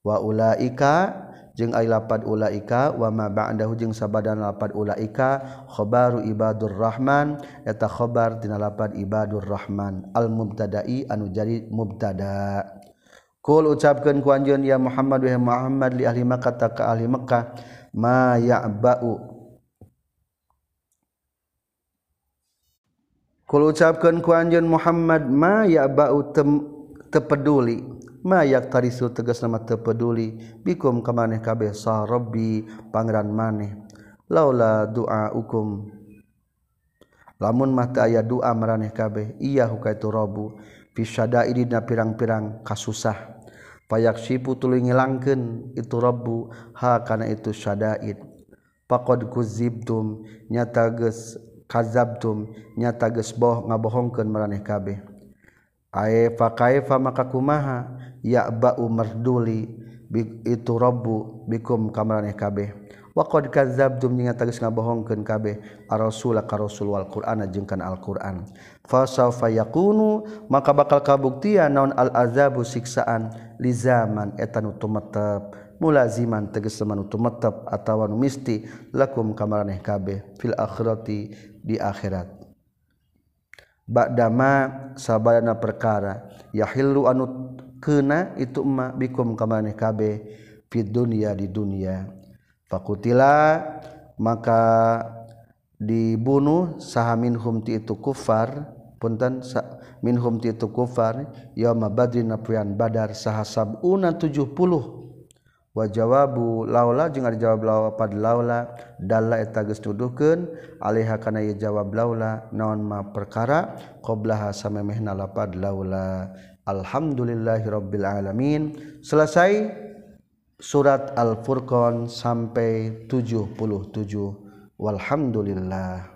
Wa ulaika jeung ai lapad ulaika wa ma ba'dahu jeung sabadan lapad ulaika khabaru ibadur rahman eta khabar tina lapad ibadur rahman. Al mubtada'i anu jadi mubtada' kul ucapkan ku anjeun ya Muhammad wa Muhammad li ahli Makkah ta ka ahli Makkah ma ya'ba'u. Kul ucapkan ku anjeun Muhammad ma ya'ba'u tepeduli mayak tarisu tegas nama tepeduli bikum kamaneh kabeh sah Robbi pangeran maneh laula doa hukum lamun mata aya doa meraneh kabeh iya huka itu robu fisyada ini na pirang-pirang kasusah payak sipu tuluy ngilangkeun itu Rabbu ha kana itu syada'id. Faqad kuzibtum nyata geus kazabtum nyata geus boh ngabohongkeun maraneh kabeh. Ae fa kaifa maka kumaha? Ya ba'u marduli itu Rabbu bikum kamaraneh kabeh. Waqad kazabtum nyata geus ngabohongkeun kabeh. Ar-rasul ka rasul wal qur'ana jeung kana al-qur'an. fasaufa yakunu maka bakal kabuktian naon al azabu siksaan li zaman eta nu tumetep. Mulaziman tegas nu tumetep atawa nu misti lakum kamaraneh kabeh fil akhirati di akhirat. Ba'dama sabana perkara yahillu anu kena itu ma bikum kamane kabeh fid dunya di dunya. Fakutila maka dibunuh saha minhum ti itu kufar punten minhum ti itu kufar yauma badrin na poean badar saha sabuna 70 wa jawabu laula jeung ada jawab laula pad laula dalla eta geus nuduhkeun alaiha kana ieu jawab laula naon ma perkara qablaha samemehna lapad laula. Alhamdulillahirabbil alamin. Selesai surat al-furqan sampai 77 Walhamdulillah